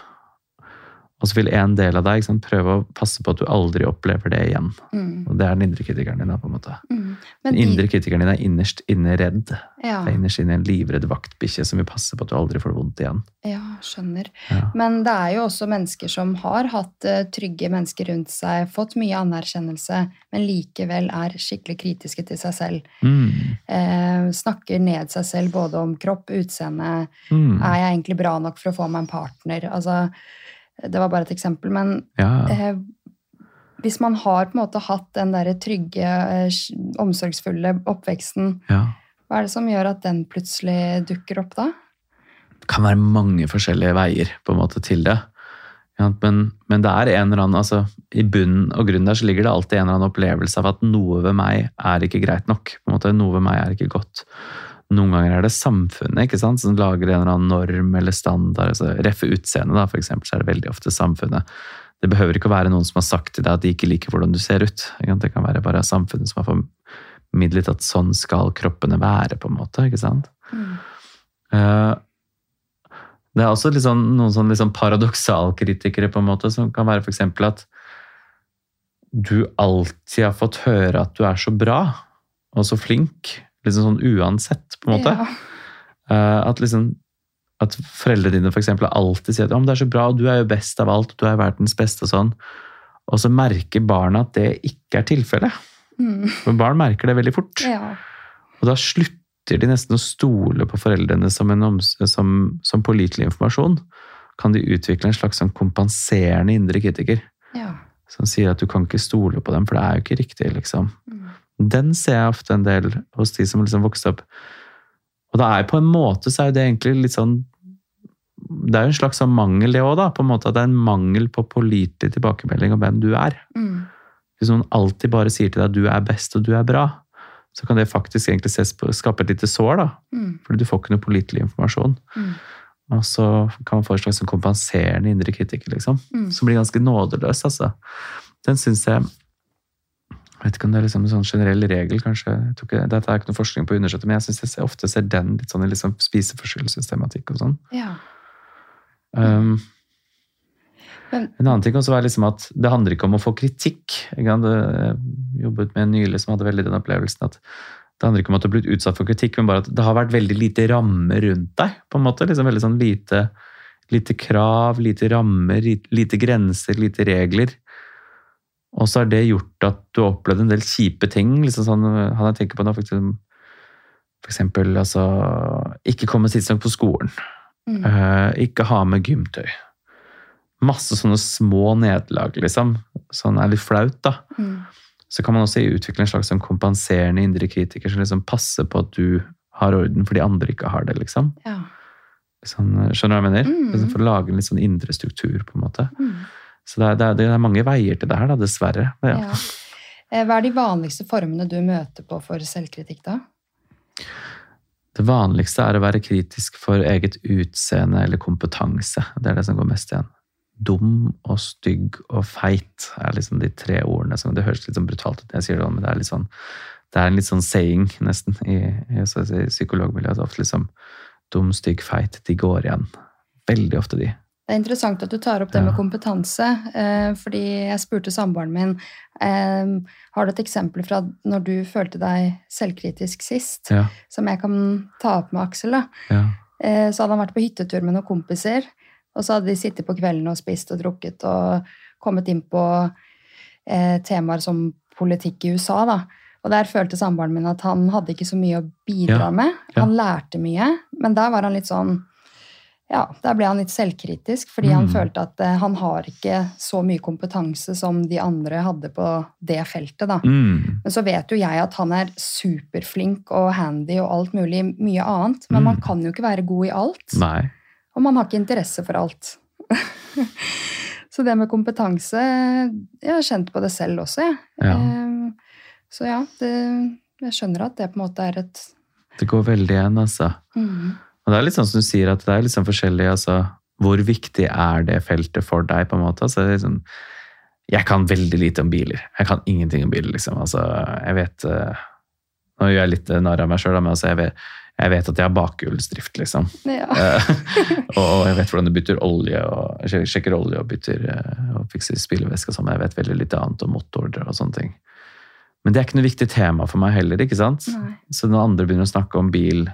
S2: Og så vil en del av deg sant, prøve å passe på at du aldri opplever det igjen.
S3: Mm.
S2: Og det er den indre kritikeren din. på en måte.
S3: Mm.
S2: Den indre
S3: de,
S2: kritikeren din er innerst inne redd.
S3: ja,
S2: Det er innerst inne en livredd vaktbikkje som vil passe på at du aldri får det vondt igjen.
S3: ja, skjønner.
S2: Ja.
S3: Men det er jo også mennesker som har hatt eh, trygge mennesker rundt seg, fått mye anerkjennelse, men likevel er skikkelig kritiske til seg selv.
S2: Mm.
S3: Eh, snakker ned seg selv både om kropp, utseende.
S2: Mm.
S3: Er jeg egentlig bra nok for å få meg en partner? Altså, det var bare et eksempel, men
S2: Ja.
S3: eh, hvis man har på en måte hatt den der trygge, eh, omsorgsfulle oppveksten,
S2: ja.
S3: hva er det som gjør at den plutselig dukker opp da?
S2: Det kan være mange forskjellige veier på en måte til det. Ja, men, men det er en eller annen, altså i bunnen og grunnen der så ligger det alltid en eller annen opplevelse av at noe ved meg er ikke greit nok. på en måte Noe ved meg er ikke godt. Noen ganger er det samfunnet ikke sant, som lager en eller annen norm eller standard. altså Reffe utseendet, for eksempel, så er det veldig ofte samfunnet. Det behøver ikke å være noen som har sagt til deg at de ikke liker hvordan du ser ut. Det kan være bare samfunnet som har formidlet at sånn skal kroppene være, på en måte. ikke sant?
S3: Mm.
S2: Eh, Det er også sånn, noen sånn liksom sånn paradoksalkritikere på en måte, som kan være f.eks. at du alltid har fått høre at du er så bra og så flink, liksom sånn uansett, på en måte.
S3: Ja.
S2: Uh, At liksom at foreldrene dine for eksempel, alltid sier at «Ja, men det er så bra, du er jo best av alt, du er verdens beste og sånn. Og så merker barna at det ikke er tilfellet.
S3: Mm.
S2: Men barn merker det veldig fort.
S3: ja.
S2: Og da slutter de nesten å stole på foreldrene som, en som, som pålitelig informasjon. Kan de utvikle en slags sånn kompenserende indre kritiker
S3: ja.
S2: som sier at du kan ikke stole på dem, for det er jo ikke riktig, liksom. Den ser jeg ofte en del hos de som liksom vokste opp. Og det er på en måte så er det egentlig litt sånn Det er jo en slags sånn mangel, det òg, da. På en måte at det er en mangel på pålitelig tilbakemelding om hvem du er.
S3: Mm.
S2: Hvis noen alltid bare sier til deg at du er best og du er bra, så kan det faktisk egentlig ses på, skape et lite sår, da.
S3: Mm.
S2: Fordi du får ikke noe pålitelig informasjon.
S3: Mm.
S2: Og så kan man få en slags sånn kompenserende indre kritiker, liksom.
S3: Mm.
S2: Som blir ganske nådeløs, altså. Den syns jeg Jeg vet ikke om det er liksom en sånn generell regel, kanskje. Ikke, dette er ikke noe forskning på å undersøke, men jeg syns jeg ofte ser den litt sånn i liksom spiseforstyrrelsestematikk og sånn.
S3: ja.
S2: Um,
S3: Men-
S2: en annen ting også var liksom at det handler ikke om å få kritikk. Jeg hadde jobbet med en nylig som hadde veldig den opplevelsen at det handler ikke om at du har blitt utsatt for kritikk, men bare at det har vært veldig lite rammer rundt deg. på en måte, liksom Veldig sånn lite, lite krav, lite rammer, lite grenser, lite regler. Og så har det gjort at du har opplevd en del kjipe ting. liksom sånn, Han jeg tenker på nå, for eksempel, for eksempel altså, ikke komme tidsnok på skolen.
S3: Mm.
S2: Uh, ikke ha med gymtøy. Masse sånne små nederlag, liksom. Sånn er litt flaut, da.
S3: Mm.
S2: Så kan man også utvikle en slags sånn kompenserende indre kritiker som liksom passer på at du har orden fordi andre ikke har det, liksom.
S3: Ja.
S2: Sånn, skjønner du hva jeg mener?
S3: Mm.
S2: Liksom for å lage en litt sånn indre struktur, på en måte.
S3: Mm.
S2: Så det er, det er, det er mange veier til det her, da, dessverre. Ja.
S3: Ja. Eh, Hva er de vanligste formene du møter på for selvkritikk, da?
S2: Det vanligste er å være kritisk for eget utseende eller kompetanse. Det er det som går mest igjen. Dum og stygg og feit er liksom de tre ordene. som Det høres litt sånn brutalt ut når jeg sier det, men det er litt sånn det er en litt sånn saying, nesten, i, i, i psykologmiljøet. Ofte liksom dum, stygg, feit. De går igjen. Veldig ofte, de.
S3: Det er interessant at du tar opp det med kompetanse, eh, fordi jeg spurte samboeren min eh, har du et eksempel fra når du følte deg selvkritisk sist,
S2: Ja,
S3: som jeg kan ta opp med Aksel. da.
S2: ja,
S3: Eh, så hadde han vært på hyttetur med noen kompiser, og så hadde de sittet på kvelden og spist og drukket og kommet inn på eh, temaer som politikk i USA. da. Og der følte samboeren min at han hadde ikke så mye å bidra
S2: Ja,
S3: med. Han lærte mye, men der var han litt sånn ja, Der ble han litt selvkritisk, fordi han
S2: Mm.
S3: følte at eh, han har ikke så mye kompetanse som de andre hadde på det feltet. da.
S2: mm,
S3: Men så vet jo jeg at han er superflink og handy og alt mulig mye annet. Men
S2: Mm.
S3: man kan jo ikke være god i alt.
S2: nei.
S3: Og man har ikke interesse for alt. [LAUGHS] så det med kompetanse Jeg har kjent på det selv også, jeg.
S2: Ja.
S3: Eh, Så ja, det, jeg skjønner at det på en måte er et
S2: Det går veldig igjen, altså.
S3: mm,
S2: Og det er litt sånn som du sier, at det er litt sånn forskjellig, altså. Hvor viktig er det feltet for deg, på en måte? Altså, liksom, jeg kan veldig lite om biler. Jeg kan ingenting om biler, liksom. Altså, jeg vet eh, Nå gjør jeg litt narr av meg sjøl, men altså, jeg, vet, jeg vet at jeg har bakhjulsdrift, liksom.
S3: ja. [LAUGHS]
S2: Eh, og jeg vet hvordan du bytter olje, og jeg sjekker olje og bytter eh, og fikser spillevæske og sånn, jeg vet veldig lite annet om motorer og sånne ting. Men det er ikke noe viktig tema for meg heller, ikke sant?
S3: Nei.
S2: Så når andre begynner å snakke om bil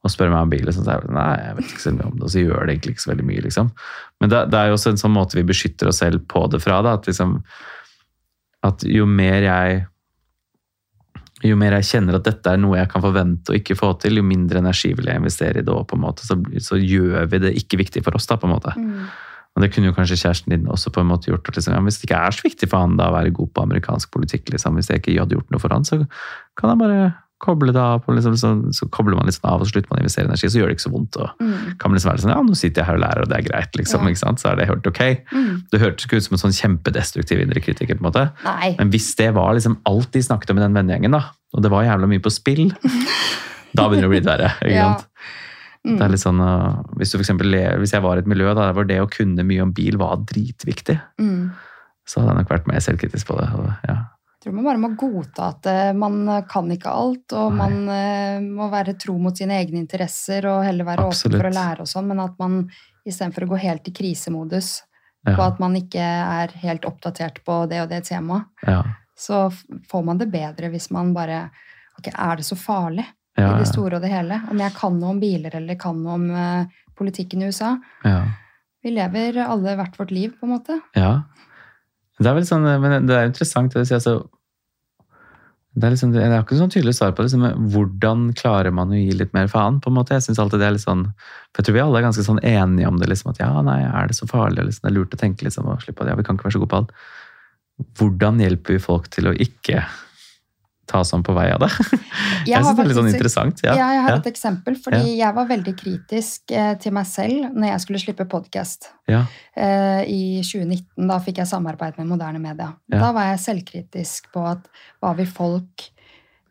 S2: og spør meg om bil, så er jeg sånn, nei, jeg vet ikke så mye om det, og så gjør det egentlig ikke så veldig mye, liksom. Men det, det er jo også en sånn måte vi beskytter oss selv på det fra, da, at liksom at jo mer jeg jo mer jeg kjenner at dette er noe jeg kan forvente og ikke få til, jo mindre energi vil jeg investere i det, òg, på en måte så, så gjør vi det ikke viktig for oss. da, på en måte.
S3: Mm.
S2: Og det kunne jo kanskje kjæresten din også på en måte gjort. Liksom, ja, hvis det ikke er så viktig for han da å være god på amerikansk politikk, liksom, hvis jeg ikke hadde gjort noe for han, så kan han bare koble det av. på Liksom, så, så kobler man litt sånn av, og så slutter man å investere energi, så gjør det ikke så vondt. og
S3: Mm.
S2: kan man liksom være sånn, ja, nå sitter jeg her og lærer, og det er greit, liksom,
S3: Ja.
S2: ikke sant? så er det helt ok.
S3: Mm.
S2: Det hørtes ikke ut som en sånn kjempedestruktiv indre kritiker, på en måte.
S3: Nei.
S2: Men hvis det var liksom alt de snakket om i den vennegjengen, da, og det var jævla mye på spill, [LAUGHS] da begynner det å bli litt verre. ikke
S3: Ja.
S2: sant? Det er litt sånn, uh, hvis, du for eksempel, hvis jeg var i et miljø da, hvor det å kunne mye om bil var dritviktig,
S3: Mm.
S2: så hadde jeg nok vært mer selvkritisk på det. Og, ja.
S3: Jeg tror man bare må godta at eh, man kan ikke alt, og
S2: Nei.
S3: man eh, må være tro mot sine egne interesser og heller være
S2: Absolutt.
S3: åpen for å lære og sånn, men at man istedenfor å gå helt i krisemodus på at man ikke er helt oppdatert på det og det temaet,
S2: ja,
S3: så får man det bedre hvis man bare Ok, er det så farlig
S2: ja,
S3: i det store og det hele? Om jeg kan noe om biler eller kan noe om uh, politikken i USA?
S2: ja.
S3: Vi lever alle hvert vårt liv, på en måte.
S2: Ja. Det er vel sånn, men det er interessant det du sier. Altså, det er liksom, det er ikke sånn tydelig svar på det, liksom, hvordan klarer man å gi litt mer faen? på en måte. Jeg synes alltid det er litt sånn, for jeg tror vi alle er ganske sånn enige om det. liksom, At ja, nei, er det så farlig? Liksom, det er lurt å tenke liksom, og slippe at ja, vi kan ikke være så gode på alt. Hvordan hjelper vi folk til å ikke ta sånn på vei av det? [LAUGHS] Jeg,
S3: har
S2: synes det er litt sånn interessant. Ja,
S3: Ja, jeg har
S2: ja,
S3: et eksempel, fordi jeg var veldig kritisk eh, til meg selv når jeg skulle slippe podkast.
S2: ja,
S3: Eh, I 2019 da fikk jeg samarbeid med moderne media.
S2: Ja.
S3: Da var jeg selvkritisk på at hva vil folk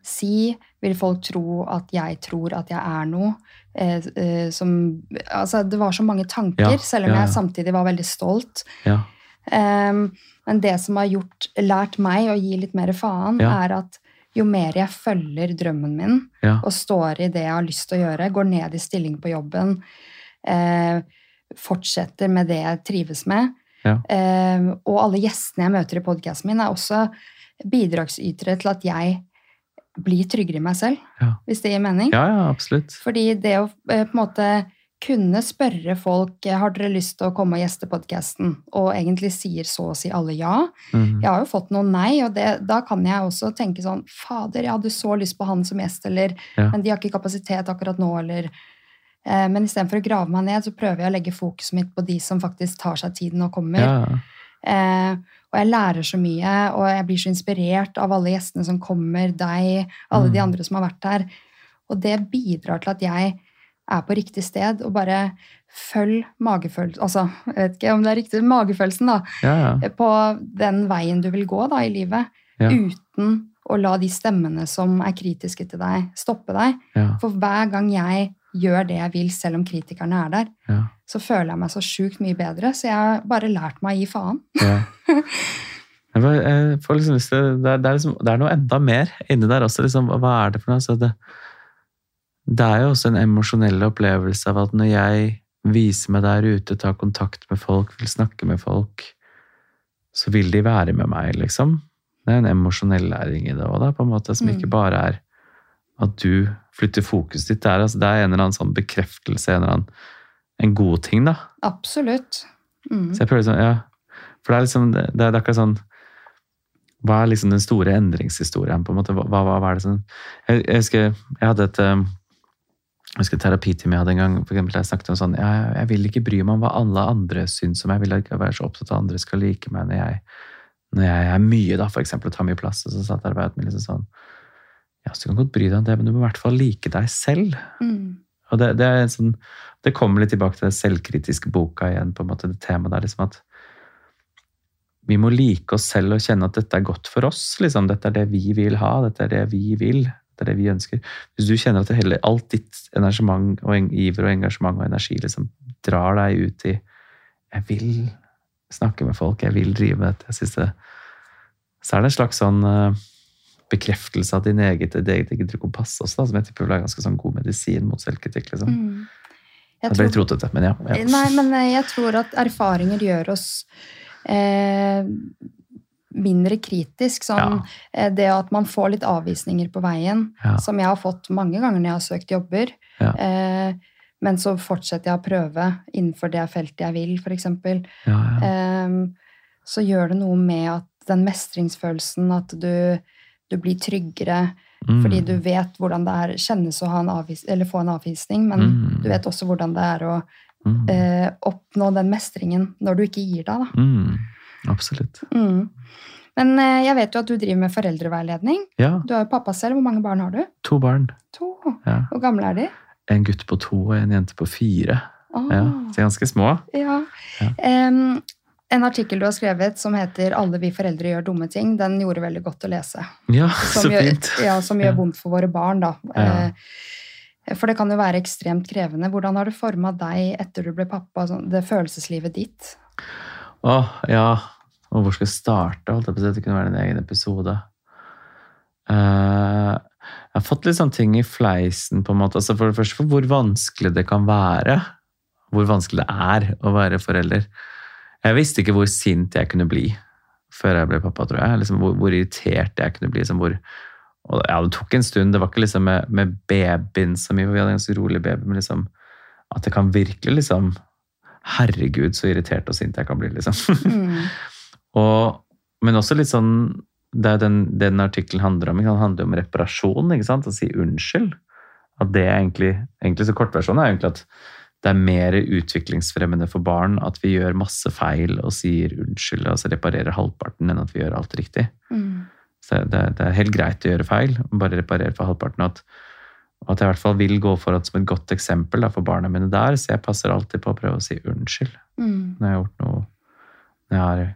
S3: si? Vil folk tro at jeg tror at jeg er noe? Eh, eh, som, altså, det var så mange tanker,
S2: Ja,
S3: selv om
S2: ja, ja.
S3: jeg samtidig var veldig stolt.
S2: ja,
S3: Um, men det som har gjort, lært meg å gi litt mer faen,
S2: Ja.
S3: er at jo mer jeg følger drømmen min
S2: ja,
S3: og står i det jeg har lyst til å gjøre, går ned i stilling på jobben, eh, fortsetter med det jeg trives med,
S2: Ja.
S3: eh, og alle gjestene jeg møter i podkasten min, er også bidragsytere til at jeg blir tryggere i meg selv,
S2: Ja.
S3: hvis det gir mening.
S2: ja, ja, absolutt.
S3: Fordi det å eh, på en måte kunne spørre folk eh, har dere lyst til å komme og gjeste podkasten, og egentlig sier så å si alle ja.
S2: Mhm.
S3: Jeg har jo fått noen nei, og det, da kan jeg også tenke sånn Fader, jeg hadde så lyst på han som gjest, eller
S2: Ja.
S3: Men de har ikke kapasitet akkurat nå, eller eh, Men istedenfor å grave meg ned, så prøver jeg å legge fokuset mitt på de som faktisk tar seg tiden og kommer.
S2: Ja,
S3: Eh, og jeg lærer så mye, og jeg blir så inspirert av alle gjestene som kommer, deg, alle de
S2: Mm.
S3: andre som har vært her. Og det bidrar til at jeg er på riktig sted, og bare følg magefølelsen Altså, jeg vet ikke om det er riktig, magefølelsen, da.
S2: ja, ja,
S3: På den veien du vil gå da i livet.
S2: Ja.
S3: Uten å la de stemmene som er kritiske til deg, stoppe deg. For hver gang jeg gjør det jeg vil, selv om kritikerne er der,
S2: ja,
S3: så føler jeg meg så sjukt mye bedre. Så jeg har bare lært meg å gi faen. [LAUGHS]
S2: jeg får liksom lyst til, det, er, det, er liksom, det er noe enda mer inni der også. Liksom, hva er det for noe? Så det, det er jo også en emosjonell opplevelse av at når jeg viser meg der ute, tar kontakt med folk, vil snakke med folk, så vil de være med meg, liksom. Det er en emosjonell læring i det òg, på en måte, som
S3: Mm.
S2: ikke bare er at du flytter fokuset ditt. Det er, altså, det er en eller annen sånn bekreftelse, en eller annen en god ting, da.
S3: Absolutt. Mm.
S2: Så jeg prøver sånn, ja. For det er liksom, det, er akkurat sånn Hva er liksom den store endringshistorien, på en måte? Hva, hva, hva er det sånn Jeg, jeg husker jeg hadde et um, jeg husker terapitimen jeg hadde en gang, for eksempel, jeg snakket om sånn jeg, jeg vil ikke bry meg om hva alle andre syns om. Jeg vil ikke være så opptatt av at andre skal like meg når jeg, når jeg er mye, da, for eksempel, og tar mye plass. Og så satt arbeidet mitt liksom sånn Ja, så du kan godt bry deg om det, men du må i hvert fall like deg selv.
S3: Mm.
S2: Og det, det, er en sånn, det kommer litt tilbake til den selvkritiske boka igjen, på en måte, det temaet der. liksom at vi må like oss selv og kjenne at dette er godt for oss. Liksom. Dette er det vi vil ha, dette er det vi vil, dette er det vi ønsker. Hvis du kjenner at hele, alt ditt engasjement og iver og engasjement og energi liksom drar deg ut i Jeg vil snakke med folk, jeg vil drive med dette. Jeg synes det, så er det en slags sånn uh, bekreftelse av din eget, ditt eget indre kompass også, da, som jeg tipper vil være ganske sånn god medisin mot selvkritikk. liksom. Mm. det ble litt rotete, men ja, ja.
S3: Nei, men eh, jeg tror at erfaringer gjør oss eh, mindre kritisk. Sånn, ja. Eh, det at man får litt avvisninger på veien, ja. som jeg har fått mange ganger når jeg har søkt jobber. Ja. Eh, men så fortsetter jeg å prøve innenfor det feltet jeg vil, f.eks. Eh, så gjør det noe med at den mestringsfølelsen, at du, du blir tryggere. Mm. Fordi du vet hvordan det er kjennes å avvis, få en avvisning, men mm. du vet også hvordan det er å mm. eh, oppnå den mestringen når du ikke gir deg. Da.
S2: Mm. Absolutt. Mm.
S3: Men eh, jeg vet jo at du driver med foreldreveiledning.
S2: Ja.
S3: Du er jo pappa selv. Hvor mange barn har du?
S2: To barn.
S3: To. Ja. Hvor gamle er de?
S2: En gutt på to og en jente på fire. Ah. Ja, så ganske små.
S3: Ja. Um, en artikkel du har skrevet som heter 'Alle vi foreldre gjør dumme ting', den gjorde veldig godt å lese.
S2: Ja, så
S3: gjør,
S2: fint.
S3: Ja, Som gjør vondt for våre barn, da. Ja. Eh, for det kan jo være ekstremt krevende. Hvordan har det forma deg etter du ble pappa, sånn, det følelseslivet ditt?
S2: Å, ja. Og hvor skal jeg starte? Holdt jeg på å si. Det kunne være en egen episode. Uh, jeg har fått litt sånne ting i fleisen, på en måte. Altså for det første for hvor vanskelig det kan være. Hvor vanskelig det er å være forelder. Jeg visste ikke hvor sint jeg kunne bli før jeg ble pappa, tror jeg. Liksom hvor, hvor, irritert jeg kunne bli. Liksom hvor, og ja, det tok en stund. Det var ikke liksom med, med babyen så mye, for vi hadde en ganske rolig baby, men liksom at det kan virkelig liksom Herregud, så irritert og sint jeg kan bli, liksom. Mm. [LAUGHS] og, men også litt sånn Det er den, den artikkelen handler om. Den handler om reparasjon. ikke sant? Å si unnskyld. At det er egentlig, egentlig så Kortversjonen er egentlig at det er mer utviklingsfremmende for barn at vi gjør masse feil og sier unnskyld, altså reparerer halvparten, enn at vi gjør alt riktig. Mm. Så det, det, er helt greit å gjøre feil, bare reparere for halvparten. At, og at jeg i hvert fall vil gå foran som et godt eksempel da, for barna mine der, så jeg passer alltid på å prøve å si unnskyld mm. når jeg har gjort noe Når jeg har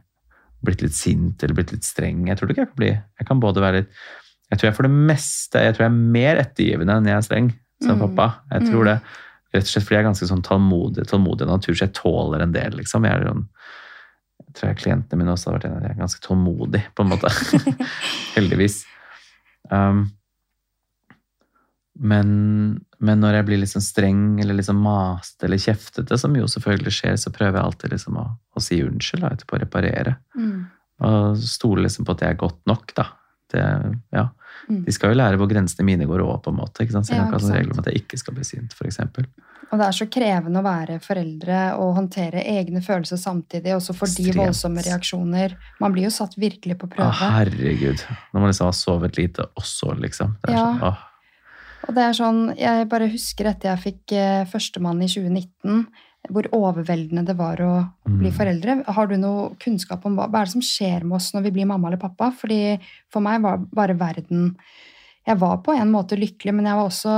S2: blitt litt sint eller blitt litt streng. Jeg tror ikke jeg kan bli Jeg kan både være litt Jeg tror jeg for det meste jeg tror jeg er mer ettergivende enn jeg er streng som mm. pappa. Jeg tror mm. det. Rett og slett fordi jeg er ganske sånn tålmodig, tålmodig natur, så jeg tåler en del, liksom. Jeg, er sånn, jeg tror jeg klientene mine også har vært en av er ganske tålmodig, på en måte. [LAUGHS] Heldigvis. Um, men, men, når jeg blir liksom streng eller liksom maste eller kjeftete, som jo selvfølgelig skjer, så prøver jeg alltid liksom å, å si unnskyld da, etterpå, reparere. Mm. Og stole liksom på at det er godt nok, da. Det, ja. Mm. De skal jo lære hvor grensene mine går òg, på en måte. Ikke sant? Så jeg ja, har ikke sånn regel om at jeg ikke skal bli sint, f.eks.
S3: Og det er så krevende å være foreldre og håndtere egne følelser samtidig, også for de voldsomme reaksjoner. Man blir jo satt virkelig på prøve.
S2: Å, herregud. Når man liksom har sovet lite også, liksom. Det er ja. sånn, åh.
S3: Og det er sånn, Jeg bare husker etter jeg fikk eh, førstemann i 2019, hvor overveldende det var å bli mm. foreldre. Har du noe kunnskap om hva, hva er det som skjer med oss når vi blir mamma eller pappa? Fordi For meg var bare verden Jeg var på en måte lykkelig, men jeg var også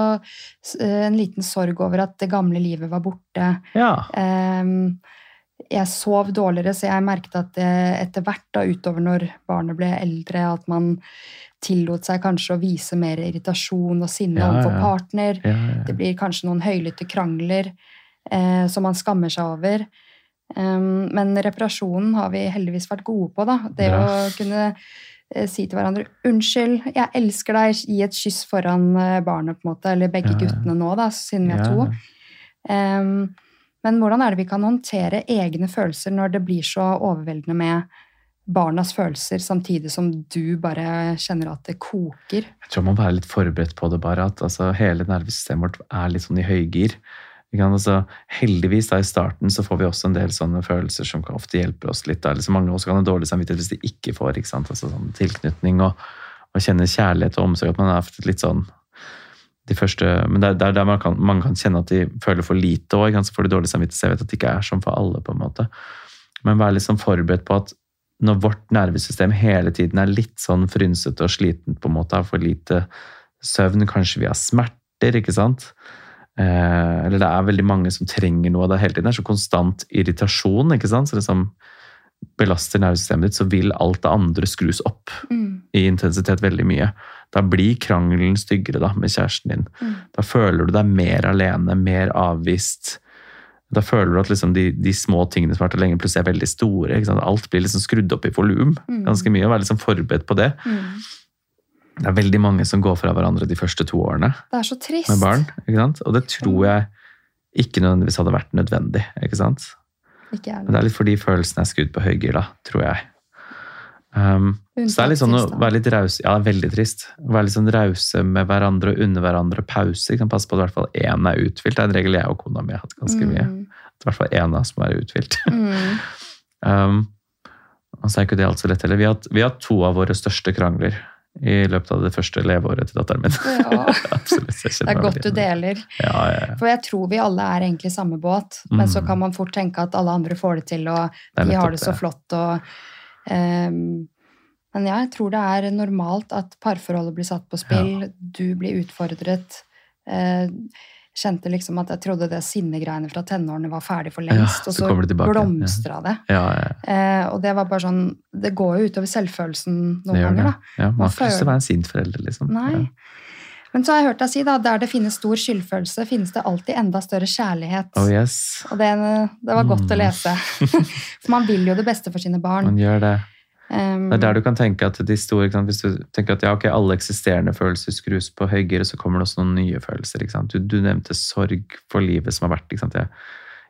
S3: eh, en liten sorg over at det gamle livet var borte.
S2: Ja.
S3: Um, jeg sov dårligere, så jeg merket at etter hvert, da, utover når barnet ble eldre, at man tillot seg kanskje å vise mer irritasjon og sinne ja, overfor partner.
S2: Ja, ja,
S3: det blir kanskje noen høylytte krangler eh, som man skammer seg over. Um, men reparasjonen har vi heldigvis vært gode på. da. Det å kunne eh, si til hverandre 'unnskyld, jeg elsker deg', gi et kyss foran eh, barnet, på en måte, eller begge guttene nå, da, siden vi er to. Um, men hvordan er det vi kan håndtere egne følelser når det blir så overveldende med barnas følelser, samtidig som du bare kjenner at det koker?
S2: Jeg tror man må være litt forberedt på det, bare. At altså, hele nervesystemet vårt er litt sånn i høygir. Altså, heldigvis da i starten så får vi også en del sånne følelser som ofte hjelper oss litt. Da. Liksom mange også kan ha dårlig samvittighet hvis de ikke får ikke? Altså, sånn tilknytning og, og kjenne kjærlighet og omsorg. At man er litt sånn de første, Men det er der man kan, man kan kjenne at de føler for lite òg. Så får de dårlig samvittighet. Jeg vet at det ikke er sånn for alle. på en måte. Men vær liksom forberedt på at når vårt nervesystem hele tiden er litt sånn frynsete og slitent, på en måte, har for lite søvn, kanskje vi har smerter, ikke sant Eh, eller det er veldig mange som trenger noe av det hele tiden. Det er så konstant irritasjon. ikke sant? Så det som belaster nervesystemet ditt, så vil alt det andre skrus opp
S3: Mm.
S2: i intensitet veldig mye. Da blir krangelen styggere da, med kjæresten din.
S3: Mm.
S2: Da føler du deg mer alene, mer avvist. Da føler du at liksom de, de små tingene som har vært lenge, plutselig er veldig store. Ikke sant? Alt blir liksom skrudd opp i volum
S3: Mm.
S2: ganske mye, og være liksom forberedt på det.
S3: Mm.
S2: Det er veldig mange som går fra hverandre de første to årene
S3: Det er så trist.
S2: med barn. ikke sant? Og det tror jeg ikke nødvendigvis hadde vært nødvendig. ikke sant?
S3: Ikke
S2: Men det er litt fordi følelsene er skrudd på høygir, da, tror jeg. Um, så det er litt sånn å være litt rause Ja, veldig trist. Å Være litt sånn rause med hverandre og unne hverandre pause. Kan? Passe på at i hvert fall én er uthvilt. Det er en regel jeg og kona mi har hatt ganske mye.
S3: Mm.
S2: At I hvert fall én av oss må være uthvilt. [LAUGHS]
S3: Mm.
S2: Um, og så er ikke det alt så lett heller. Vi har, vi har to av våre største krangler i løpet av det første leveåret til datteren min.
S3: Ja. [LAUGHS]
S2: Absolutt.
S3: Det er godt du deler.
S2: Ja, ja.
S3: For jeg tror vi alle er egentlig i samme båt, men så
S2: Mm.
S3: kan man fort tenke at alle andre får det til, og de har det så flott. Og, men ja, jeg tror det er normalt at parforholdet blir satt på spill, du blir utfordret. Eh, kjente liksom at jeg trodde det sinnegreiene fra tenårene var ferdig for lengst,
S2: Ja,
S3: og
S2: så
S3: så
S2: det ja.
S3: blomstra det.
S2: Ja, ja, ja.
S3: Eh, og det var bare sånn Det går jo utover selvfølelsen
S2: Det
S3: noen
S2: gjør
S3: ganger,
S2: det.
S3: da.
S2: Ja, man
S3: Man
S2: har ikke være en sint forelder, liksom.
S3: Nei. Men så har jeg hørt deg si, da, der det finnes stor skyldfølelse, finnes det alltid enda større kjærlighet.
S2: Oh yes.
S3: Og det, det var godt å
S2: Mm.
S3: lese. [LAUGHS] For man vil jo det beste for sine barn.
S2: Man gjør det.
S3: Um,
S2: Det er der du kan tenke at de store? Hvis du tenker at ja, okay, alle eksisterende følelser skrus på høygir, så kommer det også noen nye følelser. Du, du nevnte sorg for livet som har vært. Jeg,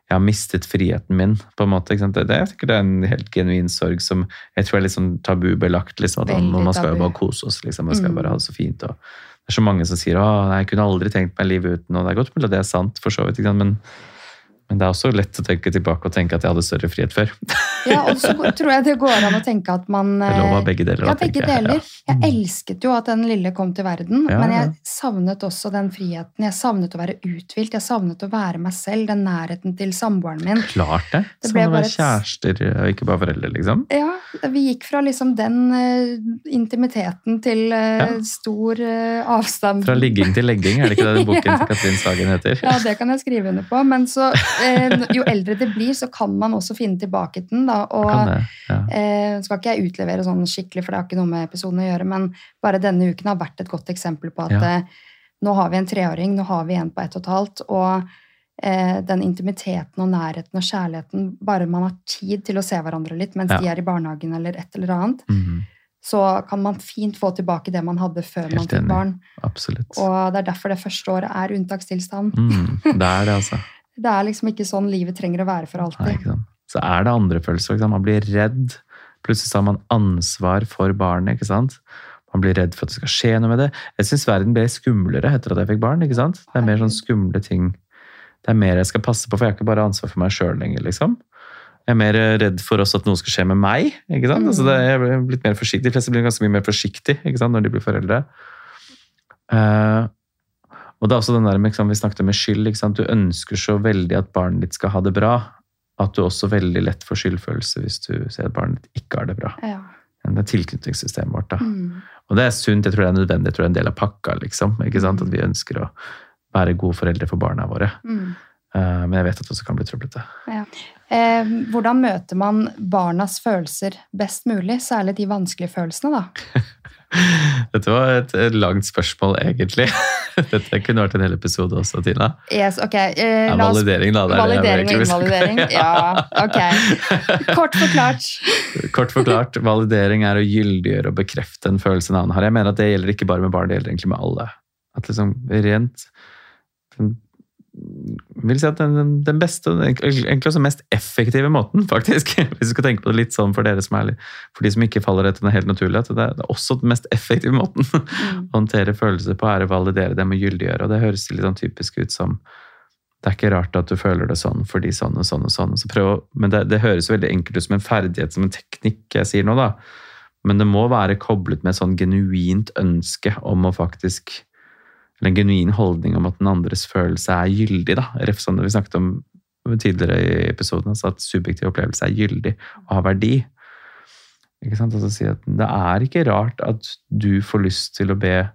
S2: jeg har mistet friheten min, på en måte. Det, det, jeg tenker det er en helt genuin sorg som jeg tror er litt sånn tabubelagt. Liksom, at man, man skal jo bare kose oss, liksom. Man skal
S3: Mm.
S2: bare ha det så fint. Og det er så mange som sier at jeg kunne aldri tenkt meg livet uten, og det er godt mulig at det er sant, for så vidt. Men, men det er også lett å tenke tilbake og tenke at jeg hadde større frihet før. [LAUGHS]
S3: Ja, og så tror jeg det går an å tenke at man
S2: lov av
S3: eh,
S2: begge deler.
S3: Ja, begge deler. Jeg
S2: Mm.
S3: elsket jo at den lille kom til verden,
S2: Ja,
S3: men jeg savnet også den friheten. Jeg savnet å være uthvilt, jeg savnet å være meg selv, den nærheten til samboeren min.
S2: Klart det.
S3: Det
S2: Sånn
S3: ble
S2: å
S3: bare
S2: være kjærester og ikke bare foreldre, liksom.
S3: Ja, vi gikk fra liksom den uh, intimiteten til uh,
S2: Ja.
S3: stor uh, avstand.
S2: Fra ligging til legging, er det ikke det [LAUGHS] den boken til Katrin Sagen heter?
S3: Ja, det kan jeg skrive under på. Men så, jo eldre det blir, så kan man også finne tilbake til den. Da, og
S2: det, ja.
S3: eh, skal ikke jeg utlevere sånn skikkelig, for det har ikke noe med episoden å gjøre, men bare denne uken har vært et godt eksempel på at
S2: Ja.
S3: eh, nå har vi en treåring, nå har vi en på ett og et halvt, og eh, den intimiteten og nærheten og kjærligheten, bare man har tid til å se hverandre litt mens
S2: Ja.
S3: de er i barnehagen eller et eller annet,
S2: Mhm,
S3: så kan man fint få tilbake det man hadde før man
S2: Helt
S3: fikk
S2: enig.
S3: barn.
S2: absolutt.
S3: Og det er derfor det første året er unntakstilstand.
S2: Mm, det er det, altså. [LAUGHS]
S3: Det er liksom ikke sånn livet trenger å være for alltid.
S2: Så er det andre følelser. Man blir redd. Plutselig har man ansvar for barnet. ikke sant? Man blir redd for at det skal skje noe med det. Jeg syns verden ble skumlere etter at jeg fikk barn. ikke sant? Det er mer sånn skumle ting. Det er mer jeg skal passe på, for jeg har ikke bare ansvar for meg sjøl lenger. liksom. Jeg er mer redd for også at noe skal skje med meg. ikke sant?
S3: Mm.
S2: Altså, det jeg er blitt mer forsiktig. De fleste blir ganske mye mer forsiktige ikke sant? når de blir foreldre. Uh, og det er også den der med, ikke Vi snakket om med skyld. ikke sant? Du ønsker så veldig at barnet ditt skal ha det bra, at du også veldig lett får skyldfølelse hvis du ser at barnet ditt ikke har det bra.
S3: Ja.
S2: Det er tilknytningssystemet vårt. da.
S3: Mm.
S2: Og det er sunt, jeg tror det er nødvendig, jeg tror det er en del av pakka. liksom, ikke sant? At vi ønsker å være gode foreldre for barna våre.
S3: Mm.
S2: Eh, Men jeg vet at det også kan bli trøblete.
S3: Eh, hvordan møter man barnas følelser best mulig, særlig de vanskelige følelsene, da? [LAUGHS]
S2: Dette var et, et langt spørsmål, egentlig. [LAUGHS] Dette kunne vært en hel episode også, Tina.
S3: Yes, ok, eh, oss
S2: validering, da. er
S3: Validering og invalidering? [LAUGHS] Ja, ok. Kort forklart.
S2: Kort forklart, validering er å gyldiggjøre og bekrefte en følelse en annen har. Jeg mener at det gjelder ikke bare med barn, det gjelder egentlig med alle. At liksom rent vil si at den, den beste, egentlig også mest effektive måten, faktisk, [LAUGHS] hvis du skal tenke på det litt sånn for dere som er for de som ikke faller etter den helt naturlige, at det er, det er også den mest effektive måten [LAUGHS]
S3: Mm.
S2: å håndtere følelser på, er å validere dem og gyldiggjøre. Og det høres litt sånn typisk ut som det er ikke rart at du føler det sånn fordi sånn og sånn og sånn. Så prøv, men det, det høres veldig enkelt ut som en ferdighet, som en teknikk jeg sier nå, da. Men det må være koblet med sånn genuint ønske om å faktisk Eller en genuin holdning om at den andres følelse er gyldig, da. Ref som vi snakket om tidligere i episoden, altså at subjektiv opplevelse er gyldig og har verdi. Ikke sant? Altså si at det er ikke rart at du får lyst til å be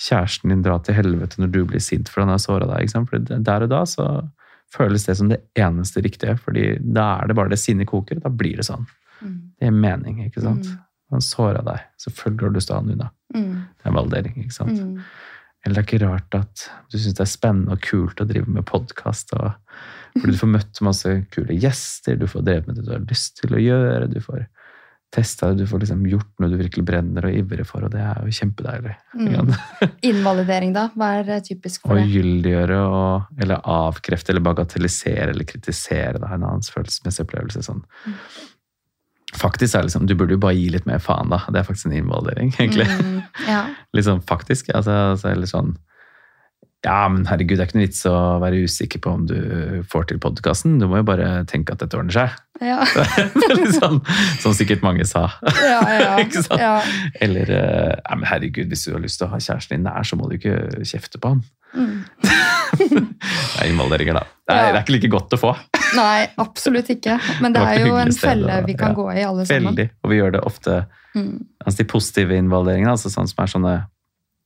S2: kjæresten din dra til helvete når du blir sint for han har såra deg. Ikke sant? For der og da så føles det som det eneste riktige, fordi da er det bare det sinnet koker, og da blir det sånn.
S3: Mm.
S2: Det gir mening, ikke sant?
S3: Mm.
S2: Han såra deg. Selvfølgelig har du lyst til å ha han unna.
S3: Mm.
S2: Det er validering, ikke sant?
S3: Mm.
S2: Eller det er ikke rart at du syns det er spennende og kult å drive med podkast. Fordi du får møtt masse kule gjester, du får drevet med det du har lyst til å gjøre. Du får testa det, du får liksom gjort noe du virkelig brenner og ivrer for, og det er jo kjempedeilig.
S3: Mm. [LAUGHS] Invalidering, da? Hva er eh, typisk
S2: Å
S3: for det?
S2: gyldiggjøre og, eller avkrefte eller bagatellisere eller kritisere da, en annens følelsesmessige opplevelse. Sånn.
S3: Mm.
S2: Faktisk er det liksom, Du burde jo bare gi litt mer faen, da. Det er faktisk en involvering, egentlig.
S3: Mm. Ja. [LAUGHS]
S2: Litt sånn faktisk. Altså, altså, litt sånn Ja, men herregud, det er ikke noe vits å være usikker på om du får til podkasten. Du må jo bare tenke at dette ordner seg.
S3: Ja. [LAUGHS]
S2: Sånn, som sikkert mange sa.
S3: Ja, ja. [LAUGHS]
S2: Ikke sant?
S3: Ja.
S2: Eller eh, ja, men herregud, hvis du har lyst til å ha kjæresten din nær, så må du ikke kjefte på han.
S3: Mm.
S2: Det er involveringer, da. Det er, det er ikke like godt å få.
S3: Nei, absolutt ikke. Men det
S2: Det
S3: er jo en felle vi kan
S2: ja.
S3: gå i, alle sammen.
S2: Veldig. Og vi gjør det ofte
S3: Mm.
S2: altså De positive involveringene, altså sånn som er sånne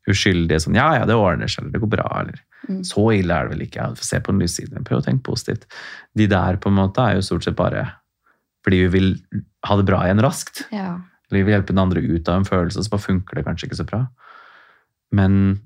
S2: uskyldige sånn Ja, ja, det ordner seg, eller det går bra, eller
S3: Mm.
S2: Så ille er det vel ikke. Ja, se på den lyse siden. Prøv å tenke positivt. De der på en måte er jo stort sett bare fordi vi vil ha det bra igjen raskt.
S3: Ja.
S2: Eller vi vil hjelpe den andre ut av en følelse, så bare funker det kanskje ikke så bra. Men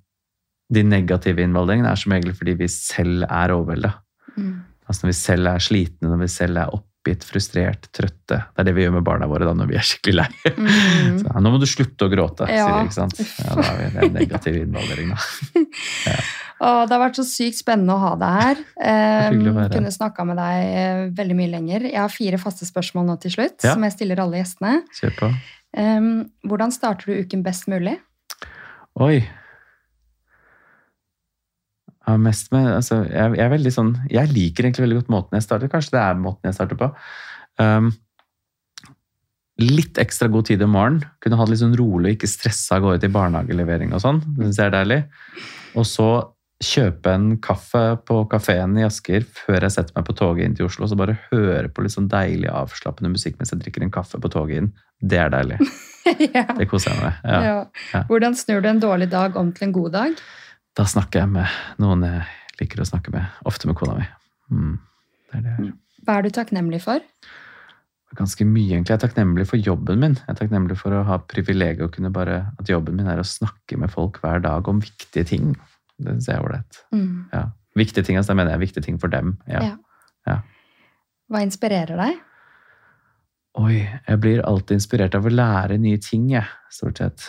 S2: de negative involveringene er som regel fordi vi selv er overvelda.
S3: Mm.
S2: Altså når vi selv er slitne, når vi selv er oppgitt, frustrert, trøtte. Det er det vi gjør med barna våre da når vi er skikkelig lei.
S3: Mm. [LAUGHS]
S2: Så, ja, nå må du slutte å gråte,
S3: Ja.
S2: sier de. ikke sant? Ja, da har vi det er en negativ involvering, da. [LAUGHS]
S3: Og det har vært så sykt spennende å ha deg her.
S2: Um,
S3: kunne snakka med deg eh, veldig mye lenger. Jeg har fire faste spørsmål nå til slutt,
S2: Ja.
S3: som jeg stiller alle gjestene. Eh, hvordan starter du uken best mulig?
S2: Oi. Ja, mest med, altså, jeg, jeg er veldig sånn Jeg liker egentlig veldig godt måten jeg starter. Kanskje det er måten jeg starter på. Um, litt ekstra god tid om morgenen. Kunne ha det litt sånn rolig, ikke stressa av gårde til barnehagelevering og sånn. Det synes jeg er deilig. Og så kjøpe en kaffe på kafeen i Asker før jeg setter meg på toget inn til Oslo. Så bare høre på litt sånn deilig, avslappende musikk mens jeg drikker en kaffe på toget inn. Det er deilig. [LAUGHS]
S3: ja.
S2: Det koser jeg meg med. Ja.
S3: Ja. Hvordan snur du en dårlig dag om til en god dag?
S2: Da snakker jeg med noen jeg liker å snakke med. Ofte med kona mi. Mm, det er det jeg gjør.
S3: Hva er du takknemlig for?
S2: Ganske mye, egentlig. Jeg er takknemlig for jobben min. Jeg er takknemlig for å ha privilegiet å kunne bare At jobben min er å snakke med folk hver dag om viktige ting. Det syns jeg er ålreit.
S3: Mm.
S2: Ja. Viktige ting, altså, da mener jeg viktige ting for dem. Ja.
S3: Ja.
S2: Ja.
S3: Hva inspirerer deg?
S2: Oi, jeg blir alltid inspirert av å lære nye ting, jeg, stort sett.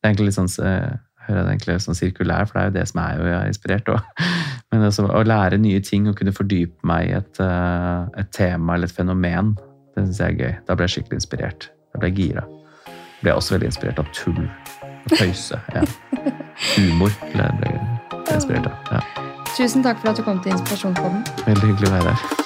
S2: Det er egentlig litt sånn eh, hører jeg det egentlig sånn sirkulær, for det er jo det som er jo jeg er inspirert av. [LAUGHS] Men også, å lære nye ting og kunne fordype meg i et, eh, et tema eller et fenomen, det syns jeg er gøy. Da ble jeg skikkelig inspirert. Da ble jeg gira. Blir jeg også veldig inspirert av tull. og Tøyse. Ja. Humor ble jeg inspirert av. Ja.
S3: Tusen takk for at du kom til Inspirasjonspodden.
S2: Veldig hyggelig å være her.